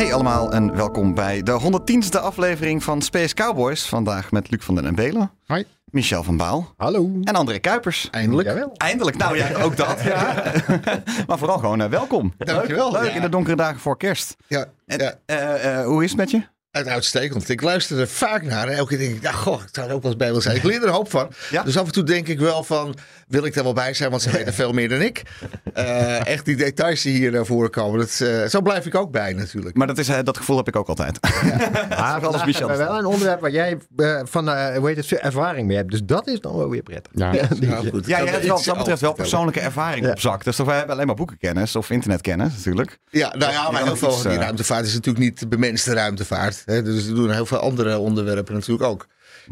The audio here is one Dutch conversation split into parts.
Hey allemaal en welkom bij de 110ste aflevering van Space Cowboys. Vandaag met Luc van den Belen. Hoi. Michel van Baal. Hallo. En André Kuipers. Eindelijk. Jawel. Eindelijk. Nou ja, ook dat. Ja. maar vooral gewoon eh, welkom. Dankjewel. Leuk Ja. in de donkere dagen voor kerst. Ja, En, ja, eh, eh, hoe is het met je? uit uitstekend. Ik luister er vaak naar en elke keer denk ik, ja, goh, ik zou er ook wel eens bij willen zijn. Ik leer er een hoop van. Ja. Dus af en toe denk ik wel van, wil ik er wel bij zijn, want ze weten veel meer dan ik. Eh, echt die details die hier naar voren komen, dat, eh, zo blijf ik ook bij natuurlijk. Maar dat, is, eh, dat gevoel heb ik ook altijd. Maar Alles vandaag Michel hebben we wel een onderwerp waar jij van eh, hoe heet het, ervaring mee hebt. Dus dat is dan wel weer prettig. Ja, goed. Ja, jij kan hebt wel, dat betreft wel persoonlijke ervaring Ja. op zak. Dus we hebben alleen maar boekenkennis of internetkennis natuurlijk. Ja, nou ja, maar Ja, heel veel iets, van die ruimtevaart is natuurlijk niet de bemenste ruimtevaart. Hè? Dus we doen heel veel andere onderwerpen natuurlijk ook.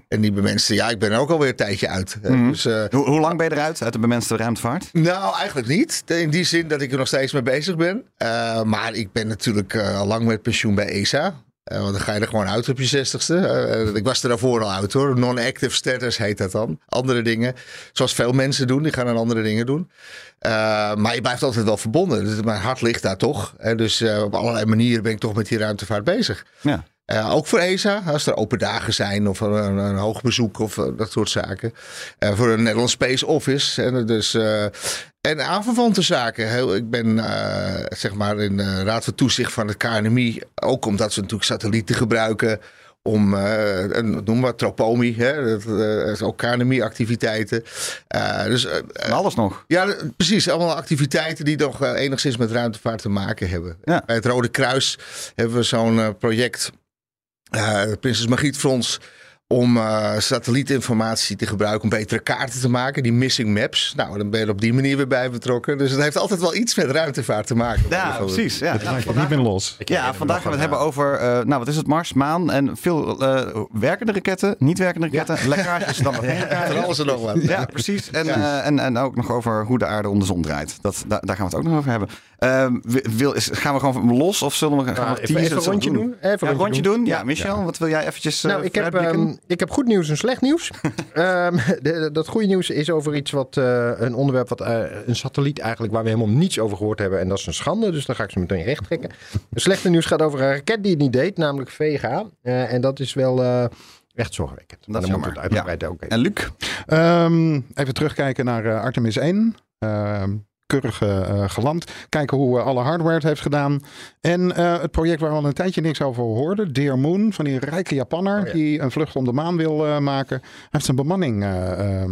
En die bemenste, ja, ik ben er ook alweer een tijdje uit. Mhm. Dus, eh, Hoe, hoe lang ben je eruit uit de bemenste ruimtevaart? Nou, eigenlijk niet. In die zin dat ik er nog steeds mee bezig ben. Eh, maar ik ben natuurlijk eh, al lang met pensioen bij ESA. Eh, want dan ga je er gewoon uit op je zestigste. Eh, ik was er daarvoor al uit hoor. Non-active status heet dat dan. Andere dingen. Zoals veel mensen doen. Die gaan dan andere dingen doen. Eh, maar je blijft altijd wel verbonden. Dus mijn hart ligt daar toch. Eh, dus eh, op allerlei manieren ben ik toch met die ruimtevaart bezig. Ja. Eh, ook voor ESA, als er open dagen zijn of een, een hoog bezoek of eh, dat soort zaken. Eh, voor een Nederlands Space Office. En, dus, en aanverwante zaken. Heel, ik ben zeg maar in de Raad van Toezicht van het KNMI. Ook omdat ze natuurlijk satellieten gebruiken om, eh, een, noem maar, Tropomi. Hè, dat, dat is ook KNMI-activiteiten. Eh, dus alles nog. ja, precies. Allemaal activiteiten die nog enigszins met ruimtevaart te maken hebben. Ja. Bij het Rode Kruis hebben we zo'n project, Prinses Margriet Fonds, om eh, satellietinformatie te gebruiken om betere kaarten te maken, die missing maps. Nou, dan ben je er op die manier weer bij betrokken. Dus het heeft altijd wel iets met ruimtevaart te maken. Ja, precies. Ja. Nou, Ik ben los. Ja, vandaag gaan we het hebben over, eh, nou wat is het, Mars, maan en veel eh, werkende raketten, niet werkende raketten, lekkages, dan nog lekkages. alles en nog wat. Ja, precies. En, eh, en, en ook nog over hoe de aarde om de zon draait. Dat, daar, daar gaan we het ook nog over hebben. Ehm, wi- wil, is, gaan we gewoon los of zullen we gaan we Nou, even, teasen? even Wat een rondje we doen. Even Ja, een rondje doen? Ja, Ja. Michel, wat wil jij eventjes Nou, ik heb, ik heb goed nieuws en slecht nieuws. Ehm, de- de- dat goede nieuws is over iets wat, eh, een onderwerp, wat, eh, een satelliet eigenlijk, waar we helemaal niets over gehoord hebben. En dat is een schande, dus dan ga ik ze meteen recht trekken. Het slechte nieuws gaat over een raket die het niet deed, namelijk Vega. Eh, en dat is wel eh, echt zorgwekkend. Is dan moeten we het jammer. uitgebreid ook even. En Luc? Ehm, even terugkijken naar Artemis 1. Ehm keurig eh, eh, geland. Kijken hoe eh, alle hardware het heeft gedaan. En het project waar we al een tijdje niks over hoorden. Dear Moon, van die rijke Japanner. Oh ja. Die een vlucht om de maan wil maken. Hij heeft zijn bemanning eh,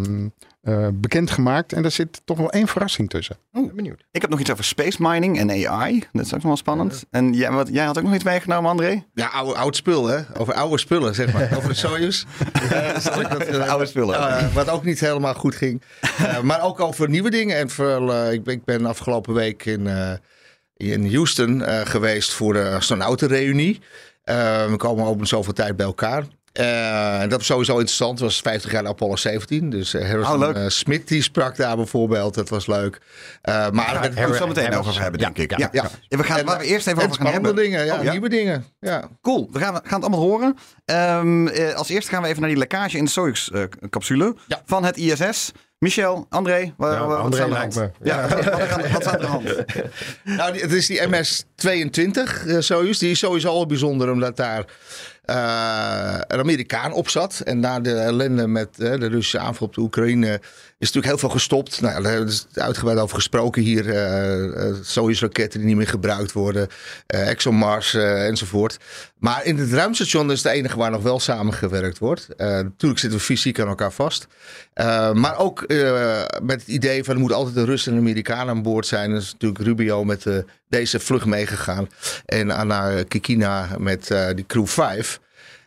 ehm, eh, bekendgemaakt. En daar zit toch wel één verrassing tussen. Ik ben benieuwd. Ik heb nog iets over space mining en AI. Dat is ook nog wel spannend. En jij, wat, jij had ook nog iets meegenomen, André? Ja, oude, oud spul, hè? Over oude spullen, zeg maar. Over de Soyuz. Oude spullen. wat ook niet helemaal goed ging. Eh, maar ook over nieuwe dingen. En vooral, eh, ik, ben, ik ben afgelopen week in, eh, in Houston eh, geweest voor de astronautenreunie. We komen ook zoveel tijd bij elkaar. Eh, en dat was sowieso interessant. Het was 50 jaar Apollo 17. Dus eh, Harrison Oh, eh, Smith die sprak daar bijvoorbeeld. Dat was leuk. Eh, maar werd- Daar gaan we het zo meteen over hebben, denk ik. Ja, ja. We gaan, En, waar we eerst even en over gaan hebben. dingen, ja, Oh, ja? nieuwe dingen. Ja. Cool, we gaan, we gaan het allemaal horen. Ehm, eh, als eerste gaan we even naar die lekkage in de Soyuz-capsule Ja. van het ISS. Michel, André, wa- Ja, wa- wat André is aan de lijkt hand? me. Ja, wat, is aan- de hand? Nou, het is die MS-22 eh, Soyuz. Die is sowieso al bijzonder omdat daar een Amerikaan op zat. En na de ellende met eh, de Russische aanval op de Oekraïne is natuurlijk heel veel gestopt. Nou, hebben we uitgebreid over gesproken hier. eh, eh, Soyuz-raketten die niet meer gebruikt worden. eh ExoMars enzovoort. Maar in het ruimstation is het enige waar nog wel samengewerkt wordt. Natuurlijk zitten we fysiek aan elkaar vast. Maar ook met het idee van er moet altijd een Rus en Amerikaan aan boord zijn. Dat is natuurlijk Rubio met deze vlucht meegegaan. En Anna Kikina met die crew 5.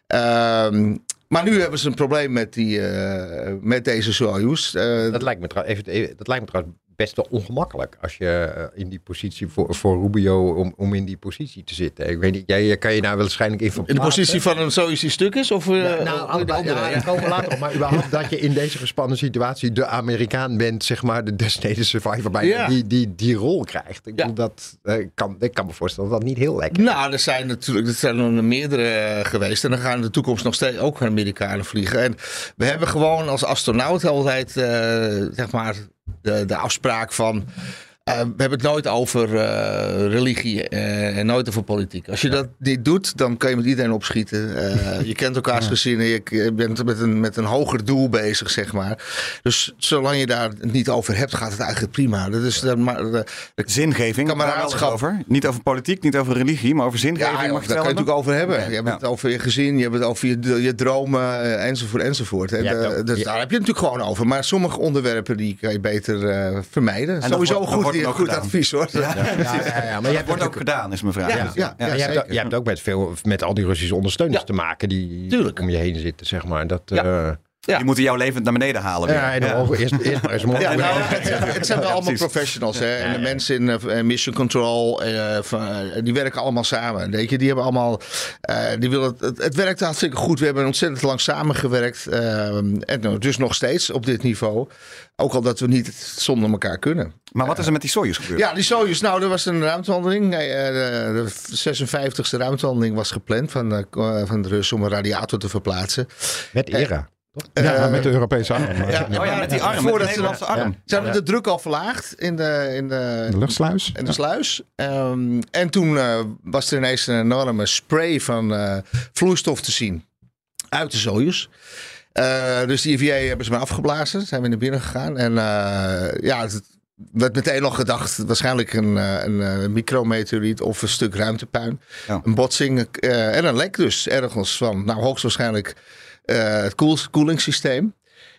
Ehm, maar nu hebben ze een probleem met, die, eh, met deze Soyuz. Eh, Dat lijkt me, even- dat lijkt me trouwens best wel ongemakkelijk als je eh, in die positie voor, voor Rubio om, om in die positie te zitten. Ik weet niet, jij kan je nou waarschijnlijk in In de positie van een zoiets die stuk is? Of, eh, Ja, of nou, andere? ja, komen later op. Maar überhaupt dat je in deze gespannen situatie de Amerikaan bent, zeg maar, de designated survivor Ja. die, die die rol krijgt. Ik, bedoel, dat, eh, kan, ik kan me voorstellen dat dat niet heel lekker Nou, er zijn natuurlijk er zijn er meerdere eh, geweest. En dan gaan in de toekomst nog steeds ook Amerikanen vliegen. En we hebben gewoon als astronaut altijd eh, zeg maar de, de afspraak van. Eh, we hebben het nooit over eh, religie eh, en nooit over politiek. Als je dat niet doet, dan kan je met iedereen opschieten. Je kent elkaars gezinnen, je bent met een, met een hoger doel bezig, zeg maar. Dus zolang je daar het niet over hebt, gaat het eigenlijk prima. Dat is, maar, de, Zingeving, Kameraadschap. over. Niet over politiek, niet over religie, maar over zingeving. Ja, mag daar kan je natuurlijk over hebben. Ja. Je hebt Ja. het over je gezin, je hebt het over je, je dromen, enzovoort, enzovoort. En, dus daar heb je het natuurlijk gewoon over. Maar sommige onderwerpen die kan je beter vermijden. Sowieso wordt- goed, ook goed gedaan. advies hoor. Ja, ja, ja, maar je wordt ook gedaan, is mijn vraag. Ja, Ja. ja, ja, Ja, je, hebt, ook- je hebt ook met, veel, met al die Russische ondersteuners Ja. te maken die Tuurlijk. om je heen zitten, zeg maar. Dat, Ja. Ja. Die moeten jou levend naar beneden halen. weer. ja, en dan over- eerst, eerst maar eens een Ja, nou, het, het zijn wel allemaal professionals. Hè? En de ja. mensen in eh, Mission Control, eh, van, eh, die werken allemaal samen. Weet je? Die hebben allemaal, eh, die willen, het, het werkt hartstikke goed. We hebben ontzettend lang samengewerkt. en dus nog steeds op dit niveau. Ook al dat we niet zonder elkaar kunnen. Maar wat is er met die Soyuz gebeurd? Ja, die Soyuz. Nou, er was een ruimtewandeling. Nee, eh, de, de 56e ruimtewandeling was gepland van, van de Russen om een radiator te verplaatsen. met era. Ja, met de Europese arm. ja. Oh ja, met die arm, met de Voordat ze- Nederlandse arm. Ze hadden de druk al verlaagd in de, in de, De luchtsluis. in de sluis. Ehm, en toen eh, was er ineens een enorme spray van eh, vloeistof te zien uit de Soyuz. Eh, dus die EVA hebben ze maar afgeblazen. Zijn we naar binnen gegaan. En eh, ja, het werd meteen al gedacht. Waarschijnlijk een, eh, een, eh, micrometeoriet of een stuk ruimtepuin. Ja. Een botsing eh, en een lek dus ergens van. Nou, hoogstwaarschijnlijk eh, het koel, koelingssysteem.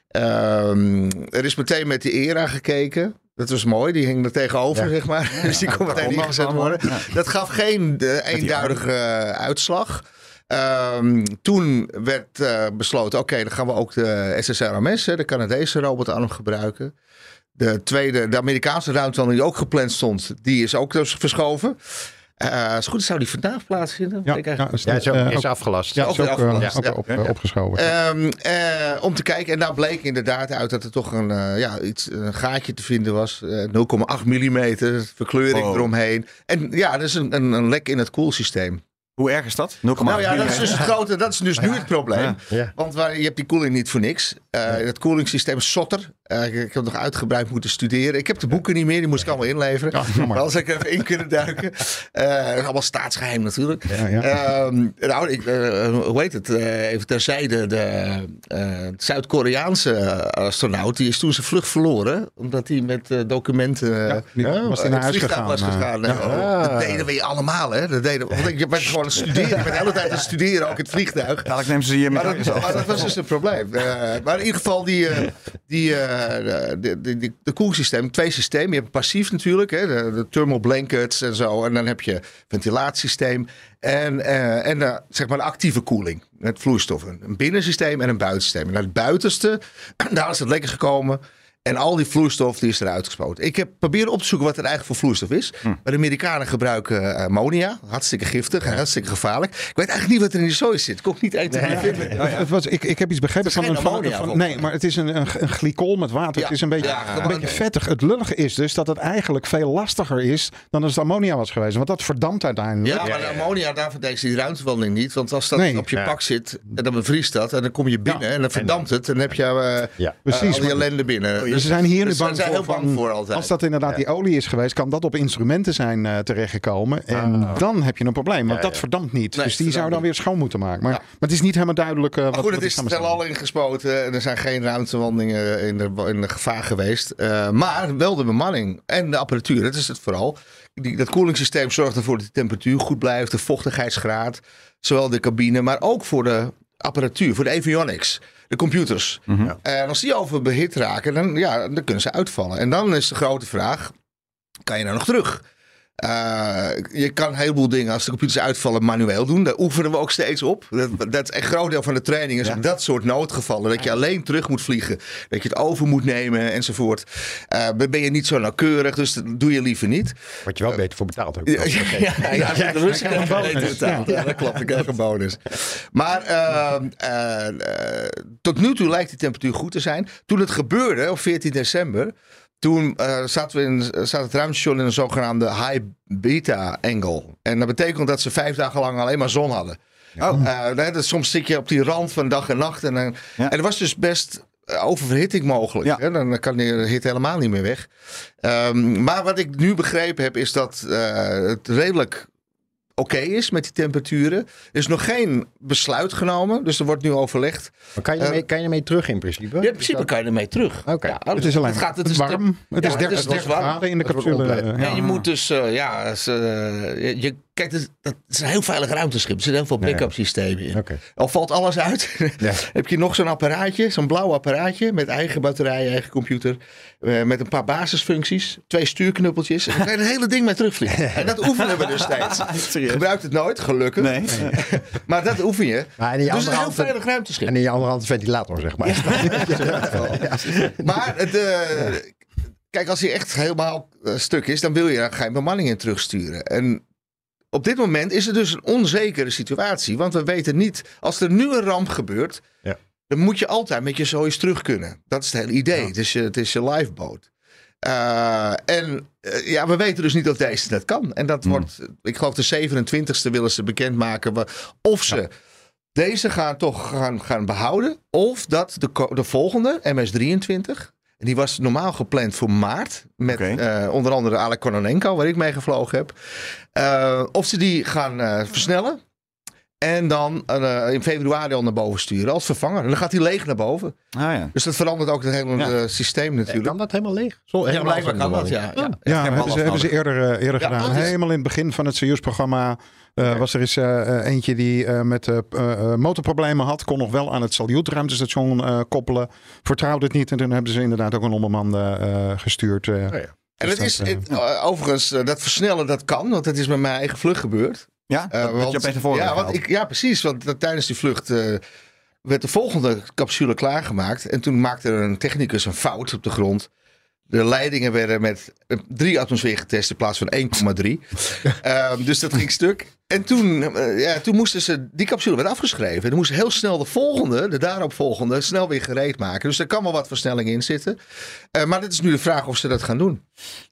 Ehm, er is meteen met de ERA gekeken. Dat was mooi, die hing er tegenover, zeg maar. dus die kon meteen ingezet worden. Ja. Dat gaf geen eh, eenduidige eh, uitslag. Ehm, toen werd eh, besloten, oké, dan gaan we ook de SSRMS, hè, de Canadese robotarm, gebruiken. De tweede, de Amerikaanse ruimtewandeling die ook gepland stond, die is ook dus verschoven. Eh als het goed is, zou die vandaag plaatsvinden. Ja, is, Ja, het is, ook, is ook- afgelast. ja, ook is ook, eh, afgelast, ook ja. op, opgeschoven. Ehm, eh, om te kijken. En daar bleek inderdaad uit dat er toch een, eh, ja, iets, een gaatje te vinden was. Eh, 0,8 millimeter verkleuring Wow. eromheen. En ja, dat is een, een, een lek in het koelsysteem. Hoe erg is dat? 0,8 Nou ja, dat is mm. dus het grote. Dat is dus nu het probleem. Ja. Ja. Want waar, je hebt die koeling niet voor niks. Eh, Het koelingssysteem is sotter. Eh, ik, ik heb nog uitgebreid moeten studeren. Ik heb de boeken niet meer. Die moest ik allemaal inleveren. Ja, maar had ik even in kunnen duiken. Is allemaal staatsgeheim natuurlijk. Ja, ja. Ehm, nou, ik, eh, hoe heet het? Even terzijde. De Zuid-Koreaanse astronaut. Die is toen zijn vlucht verloren. Omdat hij met documenten... Ja, die was hij naar het huis vliegtuig gegaan. was gegaan. ja. Oh, Dat deden we allemaal, hè? Dat deden, want je bent gewoon studeren. Je bent de hele tijd aan het studeren, ook in het vliegtuig. Dadelijk nemen ze hier met Maar dat, maar dat was dus een probleem. Maar in ieder geval, die, die, de, de, de, de koelsysteem, twee systemen. Je hebt passief natuurlijk, hè, de, thermal blankets en zo. En dan heb je ventilatiesysteem en, eh, en de, zeg maar de actieve koeling met vloeistoffen. Een binnensysteem en een buitensysteem. En naar het buitenste, daar is het lekker gekomen. En al die vloeistof die is eruit gespoten. Ik heb proberen op te zoeken wat er eigenlijk voor vloeistof is. Maar de Amerikanen gebruiken eh, ammonia. Hartstikke giftig en hartstikke gevaarlijk. Ik weet eigenlijk niet wat er in die soja zit. Ik kon ik niet eten vinden. Het was, ik, ik heb iets begrepen van een, ammonia, van- nee, maar het is een, een, een glycol met water. Ja. Het is een beetje, Ja, een beetje vettig. Het lullige is dus dat het eigenlijk veel lastiger is dan als het ammonia was geweest. Want dat verdampt uiteindelijk. Ja, maar de ammonia, daarvoor deed ze die ruimtewandeling niet. Want als dat Nee. op je Ja. pak zit en dan bevriest dat... en dan kom je binnen en dan verdampt het... en dan heb je Ja. Precies, eh, al die ellende binnen. Dus ze zijn hier nu Dus bang ze zijn voor. heel bang van, voor altijd. Als dat inderdaad die olie is geweest, kan dat op instrumenten zijn eh, terechtgekomen. En dan heb je een probleem, want Ja, dat verdampt niet. Nee, dus die zou dan weer schoon moeten maken. Maar, maar het is niet helemaal duidelijk eh, wat Maar goed, het is samenstelling al ingespoten en er zijn geen ruimtewandelingen in de, in de gevaar geweest. Eh, maar wel de bemanning en de apparatuur, dat is het vooral. Die, dat koelingssysteem zorgt ervoor dat de temperatuur goed blijft, de vochtigheidsgraad. Zowel de cabine, maar ook voor de apparatuur, voor de avionics, de computers. En als die overbehit raken, dan, ja, dan kunnen ze uitvallen. En dan is de grote vraag, kan je nou nog terug? Eh, je kan een heleboel dingen als de computers uitvallen manueel doen. Daar oefenen we ook steeds op. Dat, dat is een groot deel van de training. Is op dat soort noodgevallen. Dat je alleen terug moet vliegen. Dat je het over moet nemen enzovoort. Eh, ben je niet zo nauwkeurig. Dus dat doe je liever niet. Wat je wel beter voor betaald ook. Ja, ja, ja, ja, de Russen krijgen bonus. geen betaald. Ja, dat klopt. Ik krijg een bonus. Maar ehm, eh, eh, tot nu toe lijkt die temperatuur goed te zijn. Toen het gebeurde, op 14 december... Toen eh, zaten we in, zat het ruimtestation in een zogenaamde high beta angle. En dat betekent dat ze vijf dagen lang alleen maar zon hadden. Oh. Eh, dat- soms zit je op die rand van dag en nacht. En, dan- en er was dus best eh, oververhitting mogelijk. Ja. Hè? Dan kan de hit helemaal niet meer weg. Ehm, maar wat ik nu begrepen heb, is dat eh, het redelijk oké is met die temperaturen. Er is nog geen besluit genomen, dus er wordt nu overlegd. Maar kan je, ermee, kan je ermee terug in principe? Ja, in principe kan je ermee terug. Oké. Ja, Het is alleen het gaat, het is warm. Het is ja, 30, het is 30 warm. graden in de capsule. compleet. Ja. En je moet dus, eh, ja, eh, je- kijk, het, dat is een heel veilig ruimteschip. Er zitten heel veel backup systemen in. Al valt alles uit, heb je nog zo'n apparaatje, zo'n blauw apparaatje met eigen batterij, eigen computer, eh, met een paar basisfuncties, twee stuurknuppeltjes. En dan kan je het hele ding mee terugvliegen. En dat oefenen we dus steeds. Gebruikt het nooit, gelukkig. Nee. Maar dat oefen je. Maar in je Dus een heel veilig ruimteschip. En in je andere hand ventilator, zeg maar. Maar het, eh, kijk, als hij echt helemaal eh, stuk is, dan wil je er geen bemanning in terugsturen. En op dit moment is het dus een onzekere situatie. Want we weten niet, als er nu een ramp gebeurt, Ja. dan moet je altijd met je zoiets terug kunnen. Dat is het hele idee. Het, is je, het is je lifeboat. Eh, en eh, ja, we weten dus niet of deze dat kan. En dat wordt, ik geloof de 27e willen ze bekendmaken of ze deze gaan toch gaan, gaan behouden. Of dat de, de volgende, MS-23, en die was normaal gepland voor maart. Met eh, onder andere Alek Kononenko, waar ik mee gevlogen heb. Eh, of ze die gaan eh, versnellen. En dan eh, in februari al naar boven sturen als vervanger. En dan gaat hij leeg naar boven. Ah ja. Dus dat verandert ook het hele Ja. systeem natuurlijk. Kan dat helemaal leeg? Zo, ja, helemaal blijkbaar kan dat, ja. ja. Ja, hebben ze, hebben ze eerder, eerder Ja, gedaan. is- Helemaal in het begin van het Soyuz-programma eh, was er eens eh, eh, eentje die eh, met motorproblemen had. Kon nog wel aan het Salyut-ruimtestation eh, koppelen. Vertrouwde het niet en toen hebben ze inderdaad ook een eh, gestuurd. eh. ja. En het dat, is het, eh, overigens, dat versnellen dat kan, want het is met mijn eigen vlucht gebeurd. Ja, dat, dat je ja, want ik, ja, precies. Want eh, tijdens die vlucht eh, werd de volgende capsule klaargemaakt. En toen maakte er een technicus een fout op de grond. De leidingen werden met drie atmosfeer getest in plaats van 1,3. Ehm, dus dat ging stuk. En toen, eh, ja, toen moesten ze, die capsule werd afgeschreven. En dan moesten heel snel de volgende, de daaropvolgende, snel weer gereed maken. Dus er kan wel wat versnelling in zitten. Eh, maar het is nu de vraag of ze dat gaan doen.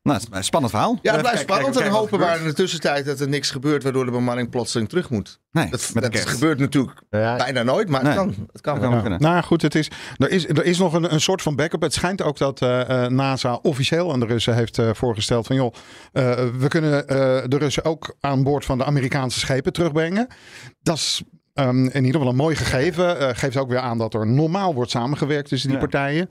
Nou, het is een spannend verhaal. Ja, het blijft spannend. En hopen we in de tussentijd dat er niks gebeurt waardoor de bemanning plotseling terug moet. Nee, Dat, dat gebeurt natuurlijk Ja, bijna nooit, maar Nee. het kan. Het kan wel. kan Ja. kunnen. Nou goed, het is, er, is, er is nog een, een soort van backup. Het schijnt ook dat eh, eh, NASA officieel aan de Russen heeft eh, voorgesteld van joh, eh, we kunnen eh, de Russen ook aan boord van de Amerikaanse schepen terugbrengen. Dat is ehm, in ieder geval een mooi gegeven. Eh, geeft ook weer aan dat er normaal wordt samengewerkt tussen die Ja. partijen.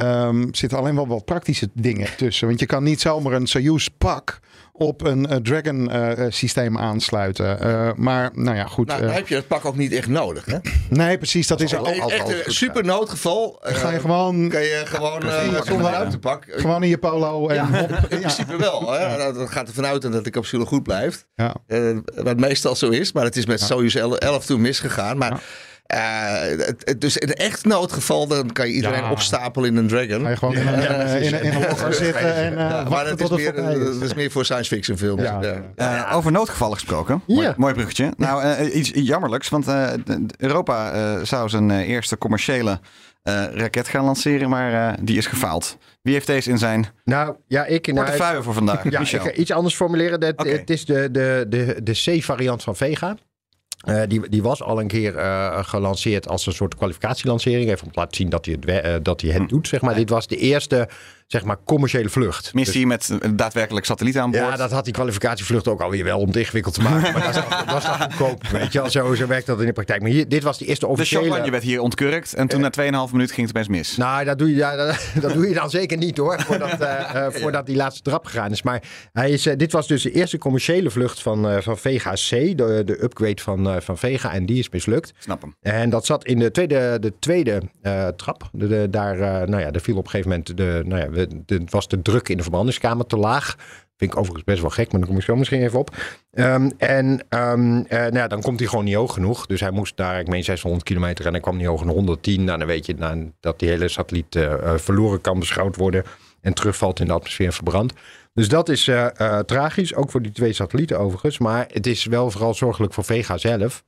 Ehm zitten alleen wel wat praktische dingen tussen. Want je kan niet zomaar een Soyuz pak op een eh, Dragon eh, systeem aansluiten. Eh, maar nou ja, goed. Nou, eh, dan heb je het pak ook niet echt nodig. Hè? nee, precies. Dat is er Echt ook. echt een super noodgeval. eh, Ga je gewoon kan je gewoon eh, zonder ruimtepak. Gewoon in je polo en Ja, in principe wel. Hè? Nou, Dat gaat ervan uit dat de capsule goed blijft. Ja. Eh, wat meestal zo is. Maar het is met Soyuz 11 toen misgegaan. Maar eh, het, het- dus in echt noodgeval dan kan je iedereen Ja. opstapelen in een Dragon. Ga je gewoon in een, in, een zitten en eh maar dat is, tot het meer, is. dat is meer voor science fiction films. Ja. Ja. Eh, over noodgevallen gesproken. Mooi, bruggetje. Nou, eh, iets jammerlijks. Want eh, Europa eh, zou zijn eh, eerste commerciële eh, raket gaan lanceren. Maar eh, die is gefaald. Wie heeft deze in zijn Nou, ja, ik... Nou, portefeuille voor vandaag? Ja, Michel. ik ga iets anders formuleren. Dat. Het is de, de, de, de C-variant van Vega. Eh, die, die was al een keer eh, gelanceerd als een soort kwalificatielancering. Even om te laten zien dat hij het, eh, dat hij het doet. Zeg maar. Dit was de eerste zeg maar, commerciële vlucht. Missie met een daadwerkelijk satelliet aan boord. Ja, dat had die kwalificatievlucht ook alweer wel om het ingewikkeld te maken. Maar dat was, dat dan goedkoop. Weet je wel, zo, zo werkt dat in de praktijk. Maar hier, dit was de eerste de officiële... champagne werd hier ontkurkt. En toen na 2,5 minuten ging het opeens mis. Nou, dat doe, je, ja, dat, dat doe je dan zeker niet hoor. Voordat, eh, eh, voordat die laatste trap gegaan is. Maar hij is, eh, dit was dus de eerste commerciële vlucht van, eh, van Vega C. De, de upgrade van, eh, van Vega. En die is mislukt. Snap hem. En dat zat in de tweede, de tweede eh, trap. De, de- daar, eh, nou ja, er viel op een gegeven moment. De, nou ja, was de druk in de verbrandingskamer te laag. Vind ik overigens best wel gek, maar daar kom ik zo misschien even op. Ehm, en ehm, eh, nou ja, dan komt hij gewoon niet hoog genoeg. Dus hij moest daar, ik meen 600 kilometer en hij kwam niet hoog 110. Nou, dan weet je nou, dat die hele satelliet eh, eh, verloren kan beschouwd worden en terugvalt in de atmosfeer en verbrandt. Dus dat is tragisch, ook voor die twee satellieten overigens. Maar het is wel vooral zorgelijk voor Vega zelf.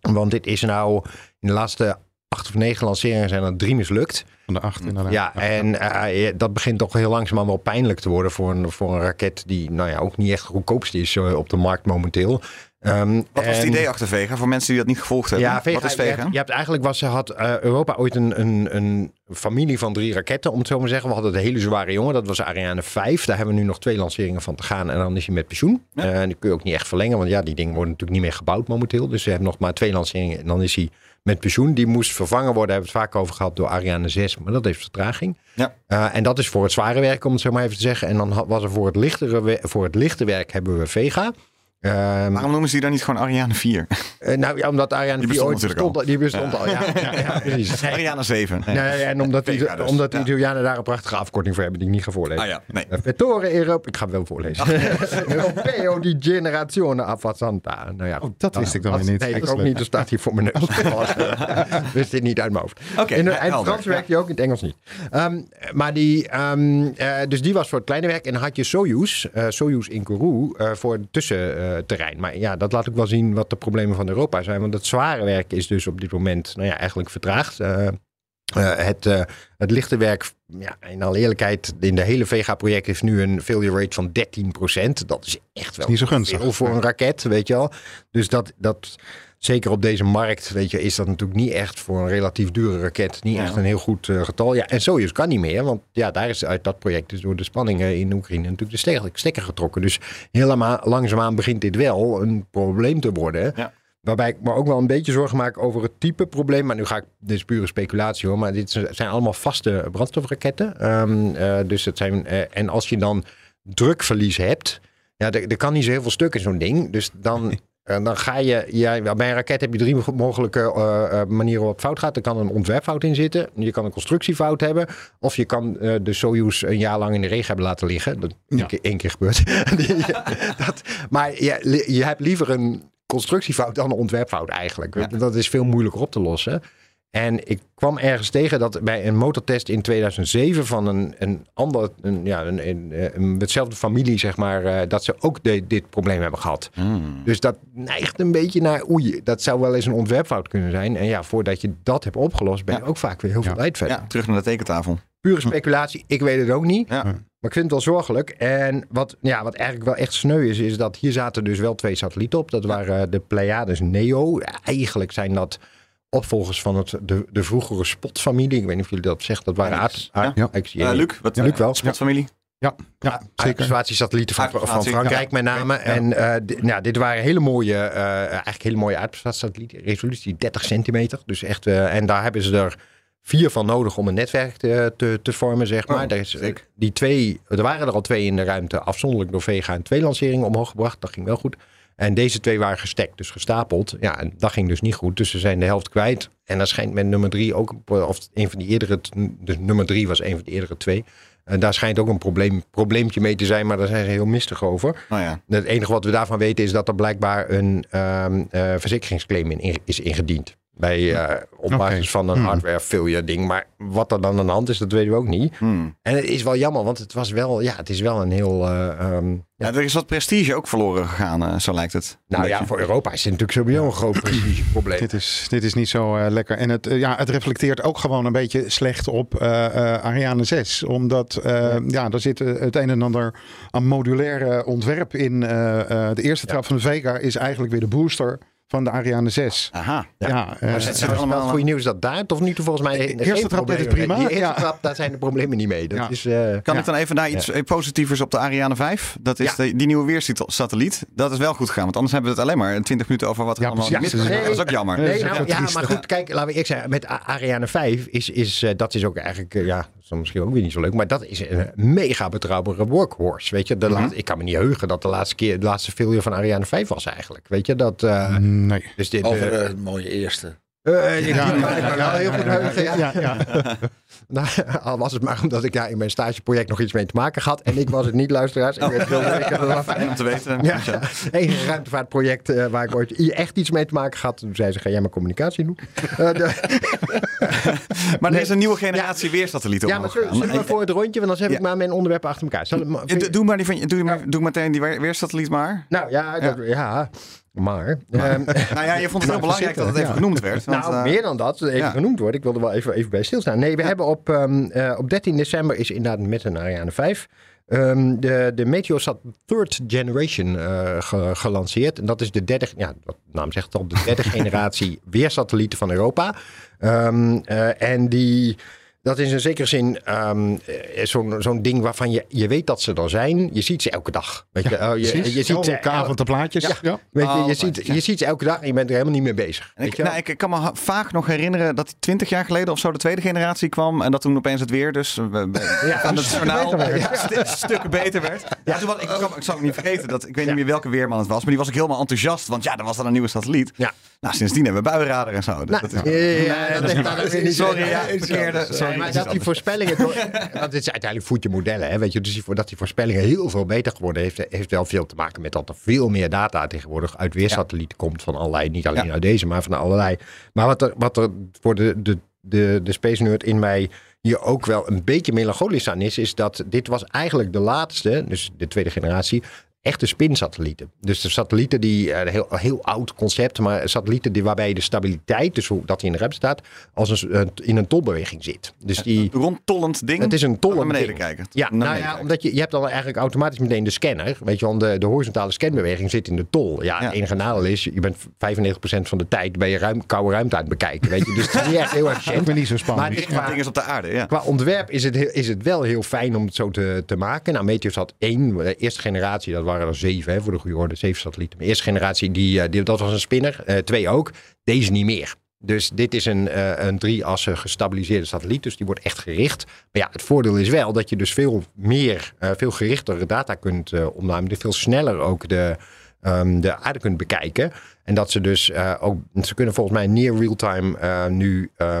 Want dit is nou in de laatste acht of negen lanceringen zijn er drie mislukt. Van de acht inderdaad. Ja, en eh, dat begint toch heel langzaamaan wel pijnlijk te worden voor een, voor een raket die nou ja, ook niet echt goedkoopst is eh, op de markt momenteel. Ehm, Wat was het idee achter Vega? Voor mensen die dat niet gevolgd hebben. ja, Vega, Wat is Je Vega? hebt, je hebt eigenlijk was, had eh, Europa ooit een, een, een familie van drie raketten, om het zo maar te zeggen. We hadden de hele zware jongen, dat was Ariane 5. Daar hebben we nu nog twee lanceringen van te gaan en dan is hij met pensioen. Eh, en die kun je ook niet echt verlengen, want ja, die dingen worden natuurlijk niet meer gebouwd momenteel. Dus we hebben nog maar twee lanceringen en dan is hij met pensioen. Die moest vervangen worden, hebben we het vaak over gehad, door Ariane 6, maar dat heeft vertraging. Ja. Eh, en dat is voor het zware werk, om het zo maar even te zeggen. En dan was er voor het lichtere, voor het lichte werk hebben we Vega. Ehm, Waarom noemen ze die dan niet gewoon Ariane 4? eh, nou ja, omdat Ariane Die 4 bestond ooit bestond, al. Die bestond al, ja. ja, ja, precies. Nee, Ariane 7. Nee. nee, en omdat, die, dus, omdat de ja. Italianen daar een prachtige afkorting voor hebben die ik niet ga voorlezen. Ah ja, nee. Eh, Vettore Europe, ik ga wel voorlezen. Europeo di generazione avanzata. Nou ja, Oh, dat wist ik dan dat- weer niet. Nee, ik Dat ook niet. Er staat hier voor mijn neus. Wist dit niet uit mijn hoofd. Oké, in, ja, helder. Frans werkt hij ook, in het Engels niet. Ehm, maar die, ehm, eh, dus die was voor het kleine werk. En dan had je Soyuz, eh Soyuz in Kourou, voor het tussenterrein. maar ja, dat laat ook wel zien wat de problemen van Europa zijn. Want het zware werk is dus op dit moment nou ja, eigenlijk vertraagd. Eh, eh, het, eh, het lichte werk, ja, in alle eerlijkheid, in de hele Vega-project heeft nu een failure rate van 13%. Dat is echt wel niet zo gunstig. veel voor een raket, weet je wel. Dus dat, dat, zeker op deze markt, weet je, is dat natuurlijk niet echt voor een relatief dure raket niet Ja. echt een heel goed eh, getal. Ja, en Soyuz kan niet meer, want ja, daar is uit dat project dus door de spanningen in Oekraïne natuurlijk de stekker, getrokken. Dus helemaal langzaamaan begint dit wel een probleem te worden. Ja. Waarbij ik me ook wel een beetje zorgen maak over het type probleem. Maar nu ga ik, dit is pure speculatie hoor. Maar dit zijn allemaal vaste brandstofraketten. Ehm, eh, dus het zijn, eh, en als je dan drukverlies hebt. Ja, er, er kan niet zo heel veel stuk in zo'n ding. Dus dan, eh, dan ga je. Ja, bij een raket heb je drie mogelijke eh, eh, manieren waarop fout gaat. Er kan een ontwerpfout in zitten. Je kan een constructiefout hebben. Of je kan de Soyuz een jaar lang in de regen hebben laten liggen. Dat is Ja. een keer één keer gebeurd. dat, maar je, je hebt liever een constructiefout dan een ontwerpfout eigenlijk. Dat is veel moeilijker op te lossen. En ik kwam ergens tegen dat bij een motortest in 2007 van een, een ander, een, ja, een, een, een, hetzelfde familie, zeg maar, eh, dat ze ook de- dit probleem hebben gehad. Hmm. Dus dat neigt een beetje naar, oei, dat zou wel eens een ontwerpfout kunnen zijn. En ja, voordat je dat hebt opgelost, ben je ook vaak weer heel veel tijd verder. Ja, terug naar de tekentafel. Pure speculatie, ik weet het ook niet. Ja. Maar ik vind het wel zorgelijk. En wat, ja, wat eigenlijk wel echt sneu is, is dat hier zaten dus wel twee satellieten op. Dat waren eh, de Pleiades Neo. Eigenlijk zijn dat opvolgers van het, de, de vroegere Spot-familie. Ik weet niet of jullie dat zeggen. Dat waren Ja, aard, ja. Eh. Luc, wat, Ja, Luc wel. Spotfamilie? Ja, ja zeker. Aardobservatiesatellieten van, van Frankrijk met name. En eh, di- nou, dit waren hele mooie, eh, eigenlijk hele mooie aardobservatiesatellieten. Resolutie 30 centimeter. Dus echt, en daar hebben ze er vier van nodig om een netwerk te, te, te vormen, zeg maar. Oh, Daar is, die twee, er waren er al twee in de ruimte, afzonderlijk door Vega en twee lanceringen omhoog gebracht. Dat ging wel goed. En deze twee waren gestekt, dus gestapeld. Ja, en dat ging dus niet goed. Dus ze zijn de helft kwijt. En dat schijnt met nummer drie ook, of een van die eerdere, dus nummer drie was een van die eerdere twee. En daar schijnt ook een probleem, probleempje mee te zijn, maar daar zijn ze heel mistig over. Nou ja. Het enige wat we daarvan weten is dat er blijkbaar een ehm, eh, verzekeringsclaim in, is ingediend. Bij, eh, op basis van een Hmm. hardware failure ding. Maar wat er dan aan de hand is, dat weten we ook niet. Hmm. En het is wel jammer, want het was wel, ja, het is wel een heel. eh, ehm, Ja, er is wat prestige ook verloren gegaan, eh, zo lijkt het. nou ja, voor Europa is het natuurlijk sowieso een groot prestigeprobleem. Dit is, dit is niet zo eh, lekker. En het, ja, het reflecteert ook gewoon een beetje slecht op eh, eh, Ariane 6. Omdat eh, ja. daar zit het een en ander aan modulaire ontwerp in. eh, eh, de eerste trap van de Vega is eigenlijk weer de booster van de Ariane 6. Aha. Ja, Ja. Maar het is wel het goede nieuws dat daar toch niet volgens mij De eerste geen trap het problemen- prima, Die eerste ja. trap, daar zijn de problemen niet mee. Dat Ja. is, eh, Kan Ja. ik dan even naar iets positievers op de Ariane 5? Dat is Ja. de, die nieuwe weersatelliet. Dat is wel goed gegaan, want anders hebben we het alleen maar 20 minuten over wat er Ja, allemaal misgegaan is. Nee. Dat is ook jammer. Nee, is nou, ja, maar goed, kijk, laten we eerlijk zijn. Met Ariane 5 is, is eh, dat is ook eigenlijk, ja, is dan misschien ook weer niet zo leuk, maar dat is een mega betrouwbare workhorse. Weet je, de Mhm. laat- ik kan me niet heugen dat de laatste keer, de laatste failure van Ariane 5 was eigenlijk. Weet je, dat, eh, nee. dus dit, Over eh, de mooie eerste. Eh, kan ik me wel heel goed heugen, ja. ja, ja. Nou, al was het maar omdat ik daar in mijn stageproject nog iets mee te maken had. En ik was het niet, luisteraars. Ik weet heel zeker Fijn om te weten. Ja, Ja. één ruimtevaartproject eh, waar ik ooit echt iets mee te maken had. Toen zei ze, ga jij maar communicatie doen? Eh, de- Maar er is een nieuwe generatie weersatellieten ja, maar zullen, we voor het rondje? Want anders heb ik Ja. maar mijn onderwerpen achter elkaar. Zal, Ja, doe- maar die doe, maar, doe meteen die weer- weersatelliet maar. nou ja, dat, ja. Maar... ehm, Nou ja, je vond het heel belangrijk dat het even ja. genoemd werd. Want, nou, eh, meer dan dat, even ja. genoemd wordt. Ik wilde wel even, even bij stilstaan. Nee, we hebben op, ehm, eh, op 13 december is inderdaad met een Ariane 5 ehm, de, de Meteosat Third Generation eh, ge- gelanceerd. En dat is de derde, ja, wat de naam zegt het al, de derde generatie weersatellieten van Europa. Ehm, eh, en die... Dat is in zekere zin ehm, eh, zo'n zo'n ding waarvan je, je weet dat ze er zijn. Je ziet ze elke dag. Weet je, Oh, je, je ziet ze Elke avond de plaatjes. Ja. Ja. Weet je, je, Altijd, ziet, je ziet ze elke dag en je bent er helemaal niet mee bezig. En ik, nou, ik, ik kan me vaak nog herinneren dat 20 jaar geleden of zo de tweede generatie kwam. En dat toen opeens het weer dus eh, Ja, van het stukken journaal beter werd. st- stukken beter werd. Ja, toen was, ik, kan, ik zal ook niet vergeten dat ik weet niet meer welke weerman het was. Maar die was ook helemaal enthousiast. Want ja, er was dan een nieuwe satelliet. Ja. Nou, sindsdien hebben we buienradar en zo. Nou, dat is, ja, dat sorry, ja, verkeerde. Sorry, maar dat die voorspellingen, door, want dit is uiteindelijk voet je modellen, hè, weet je, dus die, dat die voorspellingen heel veel beter geworden heeft, heeft wel veel te maken met dat er veel meer data tegenwoordig uit weersatellieten komt van allerlei, niet alleen uit deze, maar van allerlei. Maar wat er, wat er voor de, de, de, de Space Nerd in mij hier ook wel een beetje melancholisch aan is, is dat dit was eigenlijk de laatste, dus de tweede generatie, echte spinsatellieten. Dus de satellieten die, eh, een heel, heel oud concept, maar satellieten die, waarbij de stabiliteit, dus hoe dat die in de ruimte staat, als een, in een tolbeweging zit. Dus die, Rondtollend ding. het is een tollend Naar beneden ding. kijken. Ja, Naar nou beneden ja, kijken. omdat je, je hebt dan eigenlijk automatisch meteen de scanner. Weet je wel, de, de horizontale scanbeweging zit in de tol. Ja, Ja. het enige nadeel is, je bent 95% van de tijd ben je ruim, koude ruimte aan het bekijken. Weet je, dus het is niet echt heel efficiënt. niet zo spannend. Maar qua, ding is op de aarde, ja. qua ontwerp is het, is het wel heel fijn om het zo te, te maken. Nou, Meteos had één, de eerste generatie, dat waren er zeven hè, voor de goede orde, zeven satellieten. De eerste generatie, die, eh, die, dat was een spinner. Eh, twee ook. Deze niet meer. Dus dit is een, eh een drie-assen gestabiliseerde satelliet. Dus die wordt echt gericht. Maar ja, het voordeel is wel dat je dus veel meer, veel gerichtere data kunt eh opnemen. Veel sneller ook de, ehm, de aarde kunt bekijken. En dat ze dus ook, ze kunnen volgens mij near real-time nu eh,